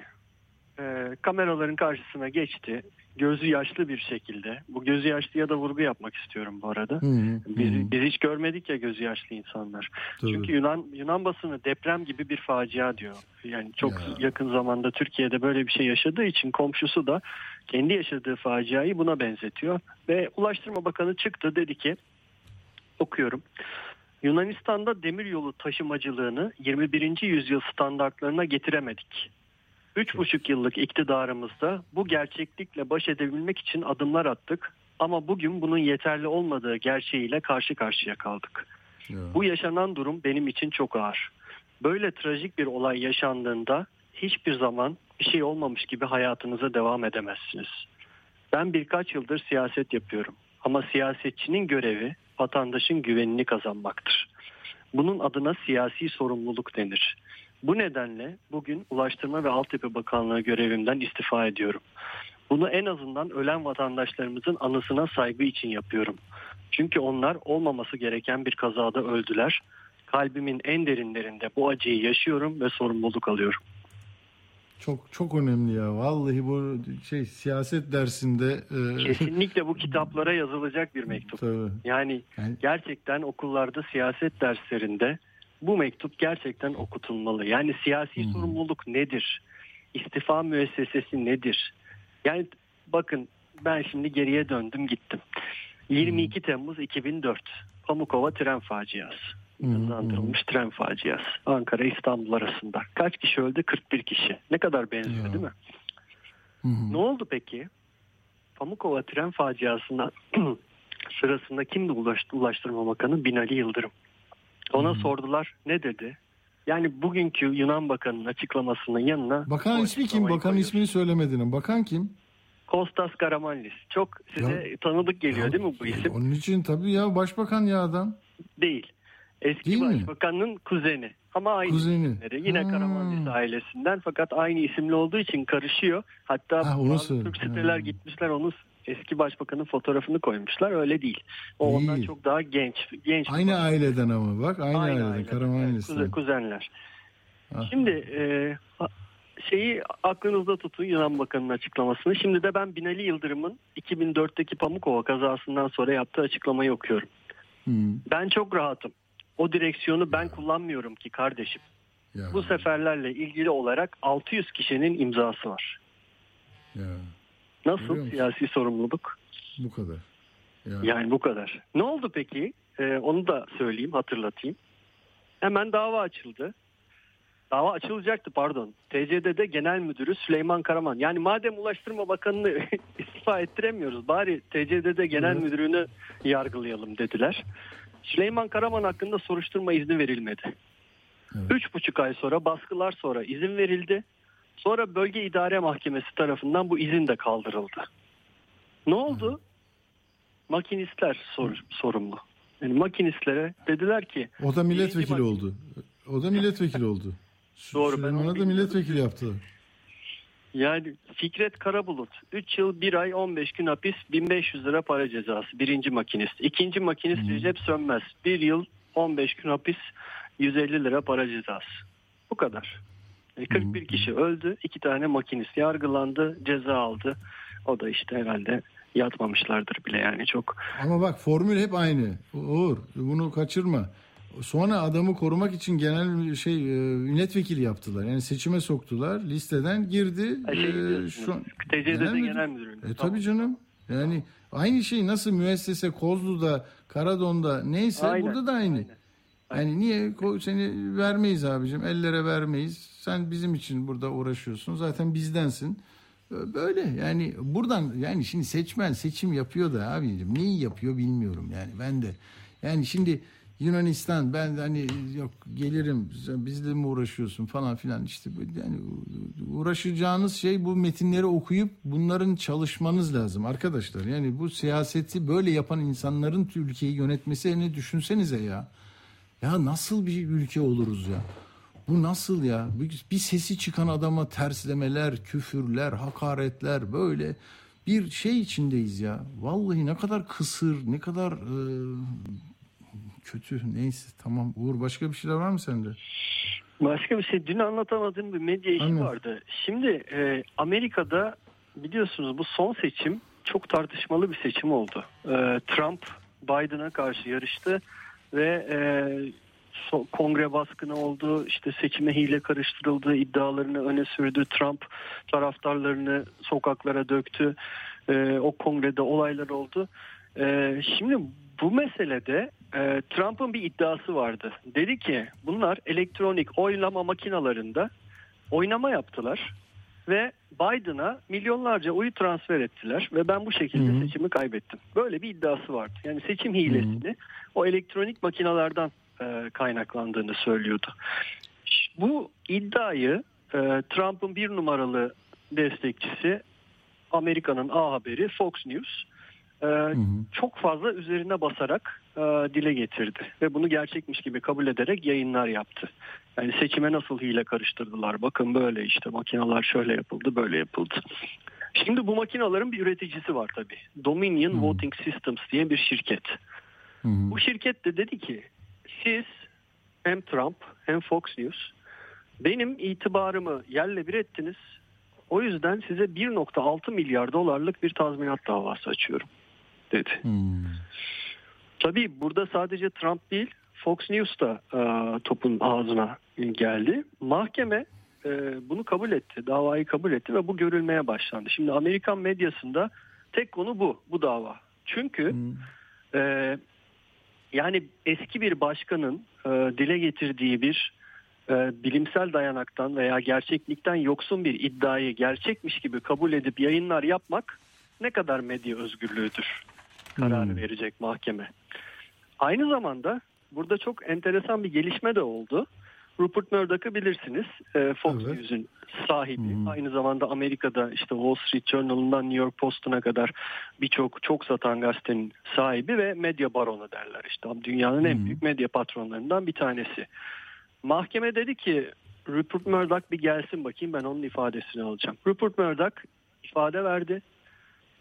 e, kameraların karşısına geçti. Gözü yaşlı bir şekilde. Bu gözü yaşlıya da vurgu yapmak istiyorum bu arada. Hı hı, Biz, biz hiç görmedik ya gözü yaşlı insanlar. Tabii. Çünkü Yunan Yunan basını deprem gibi bir facia diyor. Yani çok yakın zamanda Türkiye'de böyle bir şey yaşadığı için komşusu da kendi yaşadığı faciayı buna benzetiyor. Ve Ulaştırma Bakanı çıktı dedi ki okuyorum. Yunanistan'da demiryolu taşımacılığını 21. yüzyıl standartlarına getiremedik. Üç buçuk yıllık iktidarımızda bu gerçeklikle baş edebilmek için adımlar attık. Ama bugün bunun yeterli olmadığı gerçeğiyle karşı karşıya kaldık. Bu yaşanan durum benim için çok ağır. Böyle trajik bir olay yaşandığında hiçbir zaman bir şey olmamış gibi hayatınıza devam edemezsiniz. Ben birkaç yıldır siyaset yapıyorum. Ama siyasetçinin görevi vatandaşın güvenini kazanmaktır. Bunun adına siyasi sorumluluk denir. Bu nedenle bugün Ulaştırma ve Altyapı Bakanlığı görevimden istifa ediyorum. Bunu en azından ölen vatandaşlarımızın anısına saygı için yapıyorum. Çünkü onlar olmaması gereken bir kazada öldüler. Kalbimin en derinlerinde bu acıyı yaşıyorum ve sorumluluk alıyorum. Çok çok önemli ya. Vallahi bu şey siyaset dersinde e, Kesinlikle bu kitaplara yazılacak bir mektup. Tabii. Yani gerçekten okullarda siyaset derslerinde bu mektup gerçekten okutulmalı. Yani siyasi sorumluluk nedir? İstifa müessesesi nedir? Yani bakın ben şimdi geriye döndüm gittim. 22 Temmuz 2004 Pamukova tren faciası. hızlandırılmış tren faciası. Ankara İstanbul arasında. Kaç kişi öldü? 41 kişi. Ne kadar benziyor değil mi? Ne oldu peki? Pamukova tren faciasına sırasında kimdi Ulaştı- Ulaştırma Bakanı? Binali Yıldırım. Ona sordular ne dedi? Yani bugünkü Yunan Bakanı'nın açıklamasının yanına Bakan ismi kim? Bakanın ismini söylemedin. Bakan kim? Kostas Karamanlis. Çok size tanıdık geliyor değil mi bu isim? Onun için tabii ya başbakan ya adam. Değil. Eski Değil mi? başbakanın kuzeni. Ama aynı Kuzeni. isimleri. Yine Ha. Karamanlis ailesinden fakat aynı isimli olduğu için karışıyor. Hatta Ha. Türk siteler gitmişler onu eski başbakanın fotoğrafını koymuşlar. Öyle değil. O ondan Değil. çok daha genç. genç Aynı aileden ama bak aynı, Aynı aileden. aileden, Karamanlis'ten. kuzen- kuzenler. Ah. Şimdi e, şeyi aklınızda tutun Yunan Bakanı'nın açıklamasını. Şimdi de ben Binali Yıldırım'ın 2004'teki Pamukova kazasından sonra yaptığı açıklamayı okuyorum. Hmm. Ben çok rahatım. O direksiyonu ben kullanmıyorum ki kardeşim. Ya. Bu seferlerle ilgili olarak 600 kişinin imzası var. Ya, Nasıl siyasi sorumluluk? bu kadar. Ya. Yani bu kadar. Ne oldu peki? Ee, onu da söyleyeyim, hatırlatayım. Hemen dava açıldı. Dava açılacaktı pardon. TCD'de Genel Müdürü Süleyman Karaman. Yani madem Ulaştırma Bakanı'nı istifa ettiremiyoruz bari TCD'de Genel Müdürünü yargılayalım dediler. Süleyman Karaman hakkında soruşturma izni verilmedi. Üç buçuk ay sonra baskılar sonra izin verildi. Sonra Bölge İdare Mahkemesi tarafından bu izin de kaldırıldı. Ne oldu? Makinistler sor- sorumlu. Yani makinistlere dediler ki O da milletvekili oldu. O da milletvekili oldu. Doğru, Süleyman'a da milletvekili yaptılar. Yani Fikret Karabulut 3 yıl 1 ay 15 gün hapis 1500 lira para cezası birinci makinist. İkinci makinist Recep Sönmez 1 yıl 15 gün hapis 150 lira para cezası. Bu kadar. E, 41 kişi öldü. iki tane makinist yargılandı ceza aldı. O da işte herhalde yatmamışlardır bile yani çok. Ama bak formül hep aynı. Uğur bunu kaçırma. Sonra adamı korumak için genel şey e, milletvekili yaptılar. Yani seçime soktular. Listeden girdi. Şey E, diyorsunuz, şu TCD'de Genel genel, müdür- müdürlüğü. E Tamam. tabii canım. Yani aynı şey nasıl müessese Kozlu'da, Karadon'da neyse Aynen, burada da aynı. Yani niye seni vermeyiz abicim ellere vermeyiz. Sen bizim için burada uğraşıyorsun. Zaten bizdensin. Böyle yani buradan yani şimdi seçmen seçim yapıyor da abicim neyi yapıyor bilmiyorum yani ben de. Yani şimdi Yunanistan ben hani yok gelirim bizle mi uğraşıyorsun falan filan işte bu- yani uğraşacağınız şey bu metinleri okuyup bunların çalışmanız lazım arkadaşlar. Yani bu siyaseti böyle yapan insanların ülkeyi yönetmesini düşünsenize ya. Ya nasıl bir ülke oluruz ya? Bu nasıl ya? Bir, bir sesi çıkan adama terslemeler, küfürler, hakaretler böyle bir şey içindeyiz ya. Vallahi ne kadar kısır, ne kadar e, kötü. Neyse tamam. Uğur başka bir şeyler var mı sende? Başka bir şey dün anlatamadığım bir medya işi Anladım. vardı. Şimdi e, Amerika'da biliyorsunuz bu son seçim çok tartışmalı bir seçim oldu. E, Trump Biden'a karşı yarıştı ve e, kongre baskını oldu. İşte seçime hile karıştırıldığı iddialarını öne sürdü. Trump taraftarlarını sokaklara döktü. E, o kongrede olaylar oldu. E, şimdi bu meselede e, Trump'ın bir iddiası vardı. Dedi ki bunlar elektronik oylama makinalarında oynama yaptılar ve Biden'a milyonlarca oyu transfer ettiler ve ben bu şekilde seçimi kaybettim. Böyle bir iddiası vardı. Yani seçim hilesini o elektronik makinalardan e, kaynaklandığını söylüyordu. Bu iddiayı e, Trump'ın bir numaralı destekçisi Amerika'nın A haberi Fox News e, çok fazla üzerine basarak e, dile getirdi ve bunu gerçekmiş gibi kabul ederek yayınlar yaptı. Yani seçime nasıl hile karıştırdılar bakın böyle işte makineler şöyle yapıldı böyle yapıldı. Şimdi bu makinaların bir üreticisi var tabii. Dominion Voting Systems diye bir şirket. Bu şirket de dedi ki siz hem Trump hem Fox News benim itibarımı yerle bir ettiniz. O yüzden size 1.6 milyar dolarlık bir tazminat davası açıyorum dedi. Tabii burada sadece Trump değil Fox News da e, topun ağzına geldi. Mahkeme e, bunu kabul etti, davayı kabul etti ve bu görülmeye başlandı. Şimdi Amerikan medyasında tek konu bu, bu dava. Çünkü e, yani eski bir başkanın e, dile getirdiği bir e, bilimsel dayanaktan veya gerçeklikten yoksun bir iddiayı gerçekmiş gibi kabul edip yayınlar yapmak ne kadar medya özgürlüğüdür kararı verecek mahkeme. Aynı zamanda burada çok enteresan bir gelişme de oldu. Rupert Murdoch'ı bilirsiniz. E, Fox News'un sahibi. Aynı zamanda Amerika'da işte Wall Street Journal'ından New York Post'una kadar birçok çok satan gazetenin sahibi ve medya baronu derler işte. Dünyanın en büyük medya patronlarından bir tanesi. Mahkeme dedi ki Rupert Murdoch bir gelsin bakayım ben onun ifadesini alacağım. Rupert Murdoch ifade verdi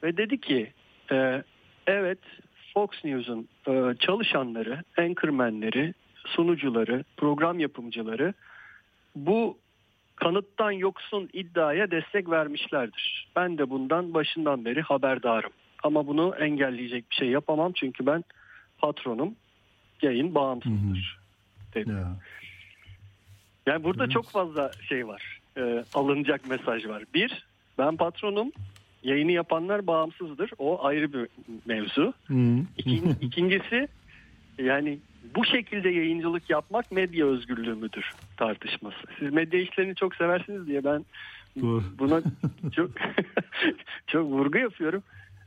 ve dedi ki e, evet Fox News'un e, çalışanları, anchormenleri, sunucuları, program yapımcıları bu kanıttan yoksun iddiaya destek vermişlerdir. Ben de bundan başından beri haberdarım. Ama bunu engelleyecek bir şey yapamam çünkü ben patronum, yayın bağımsızdır dedi. Yani burada çok fazla şey var, e, alınacak mesaj var. Bir, ben patronum, yayını yapanlar bağımsızdır. O ayrı bir mevzu. İkin, ikincisi yani bu şekilde yayıncılık yapmak medya özgürlüğü müdür tartışması. Siz medya işlerini çok seversiniz diye ben buna çok çok vurgu yapıyorum.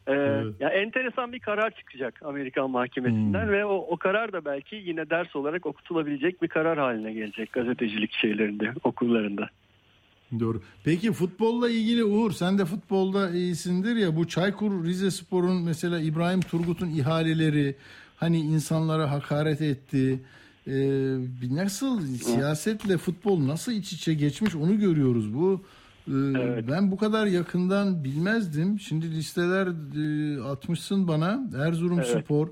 Ee, ya enteresan bir karar çıkacak Amerikan mahkemesinden ve o, o karar da belki yine ders olarak okutulabilecek bir karar haline gelecek gazetecilik şeylerinde, okullarında. Doğru. Peki futbolla ilgili Uğur sen de futbolda iyisindir ya bu Çaykur Rizespor'un mesela İbrahim Turgut'un ihaleleri hani insanlara hakaret etti. Ee, nasıl siyasetle futbol nasıl iç içe geçmiş onu görüyoruz bu. Ee, Ben bu kadar yakından bilmezdim. Şimdi listeler e, atmışsın bana. Erzurum Evet. Spor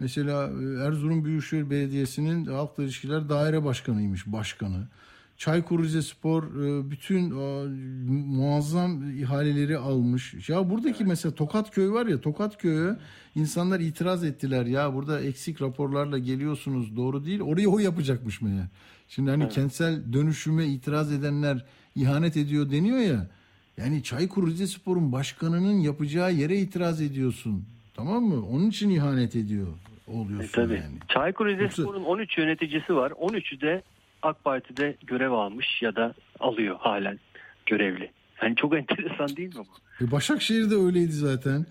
mesela e, Erzurum Büyükşehir Belediyesi'nin halkla ilişkiler daire başkanıymış başkanı. Çaykur Rizespor e, bütün e, muazzam ihaleleri almış. Ya buradaki mesela Tokatköy var ya Tokatköy'e insanlar itiraz ettiler. Ya burada eksik raporlarla geliyorsunuz doğru değil. Orayı o yapacakmış mı ya? Şimdi hani Evet. kentsel dönüşüme itiraz edenler ihanet ediyor deniyor ya. Yani Çaykur Rizespor'un başkanının yapacağı yere itiraz ediyorsun. Tamam mı? Onun için ihanet ediyor oluyorsun Tabii. yani. Çaykur Rizespor'un 13 yöneticisi var. 13'ü de AK Parti'de görev almış ya da alıyor halen görevli. Yani çok enteresan değil mi bu? E Başakşehir de öyleydi zaten.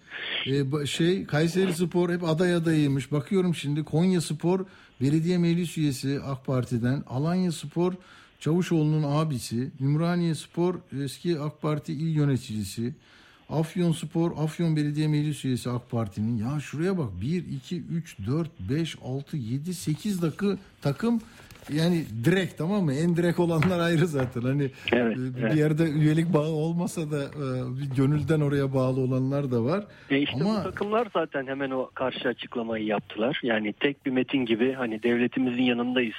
E, ba- şey Kayseri Spor hep aday adayıymış. Bakıyorum şimdi Konya Spor belediye meclis üyesi AK Parti'den. Alanya Spor Çavuşoğlu'nun abisi. Ümraniye Spor eski AK Parti il yöneticisi. Afyon Spor Afyon Belediye Meclis Üyesi AK Parti'nin. Ya şuraya bak 1, 2, 3, 4, 5, 6, 7, 8 dakika takım yani direkt tamam mı? En direkt olanlar ayrı zaten. Hani e, bir evet. yerde üyelik bağı olmasa da e, bir gönülden oraya bağlı olanlar da var. E işte Ama bu takımlar zaten hemen o karşı açıklamayı yaptılar. Yani tek bir metin gibi hani devletimizin yanındayız.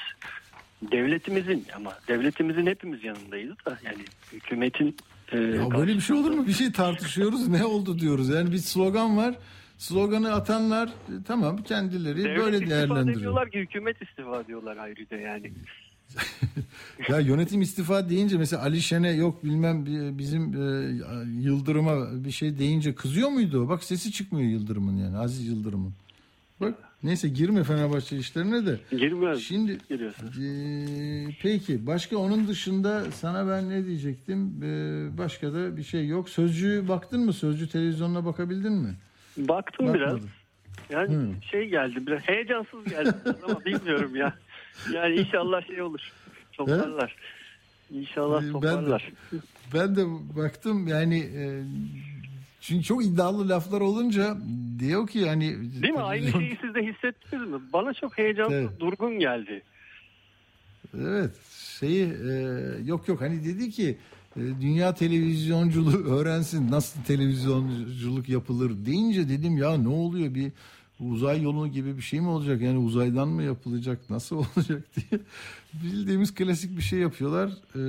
Devletimizin ama devletimizin hepimiz yanındayız da yani hükümetin e, ya böyle bir şey olur mu? Bir şey tartışıyoruz ne oldu diyoruz. Yani bir slogan var. Sloganı atanlar e, tamam kendileri devlet böyle değerlendiriyor. demiyorlar ki hükümet istifa diyorlar ayrıca yani. Ya yönetim istifa deyince mesela Ali Şen'e yok bilmem bi- bizim e, Yıldırım'a bir şey deyince kızıyor muydu? Bak sesi çıkmıyor Yıldırım'ın yani Aziz Yıldırım'ın. Bak neyse girme Fenerbahçe işlerine de. Girmiyoruz. Şimdi e, peki başka onun dışında sana ben ne diyecektim? E, başka da bir şey yok. Sözcü baktın mı? Sözcü televizyonuna bakabildin mi? Baktım biraz. Bakmadım. Yani Hı. şey geldi biraz heyecansız geldi biraz ama bilmiyorum ya. Yani inşallah şey olur. Toparlar. İnşallah Ben de, toparlar. ben de baktım yani e, çünkü çok iddialı laflar olunca diyor ki hani Değil mi? Aynı şeyi siz de hissettiniz mi? Bana çok heyecanlı, Evet. durgun geldi. Evet şeyi e, yok yok hani dedi ki dünya televizyonculuğu öğrensin nasıl televizyonculuk yapılır deyince dedim ya ne oluyor bir uzay yolu gibi bir şey mi olacak yani uzaydan mı yapılacak nasıl olacak diye bildiğimiz klasik bir şey yapıyorlar E,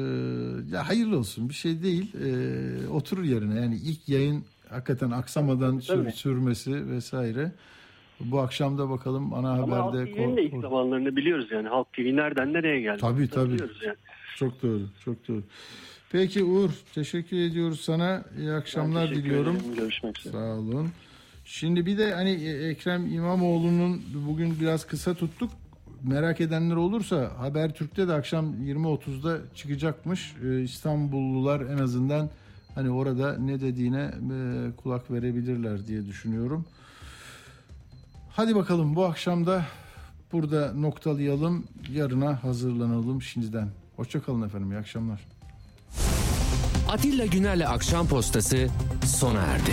ya hayırlı olsun bir şey değil E, oturur yerine yani ilk yayın hakikaten aksamadan sür- sürmesi vesaire bu akşam da bakalım ana Ama Halk haberde TV'nin de ilk zamanlarını biliyoruz yani. Halk TV nereden nereye geldi? Tabii, tabii. Yani. Çok doğru, çok doğru. Peki Uğur, teşekkür ediyoruz sana. İyi akşamlar diliyorum. ederim. Görüşmek üzere. Sağ olun. Şimdi bir de hani Ekrem İmamoğlu'nun bugün biraz kısa tuttuk. merak edenler olursa Habertürk'te de akşam 20.30'da çıkacakmış. Ee, İstanbullular en azından hani orada ne dediğine e, kulak verebilirler diye düşünüyorum. Hadi bakalım bu akşam da burada noktalayalım. Yarına hazırlanalım şimdiden. Hoşçakalın efendim. İyi akşamlar. Atilla Güner'le Akşam Postası sona erdi.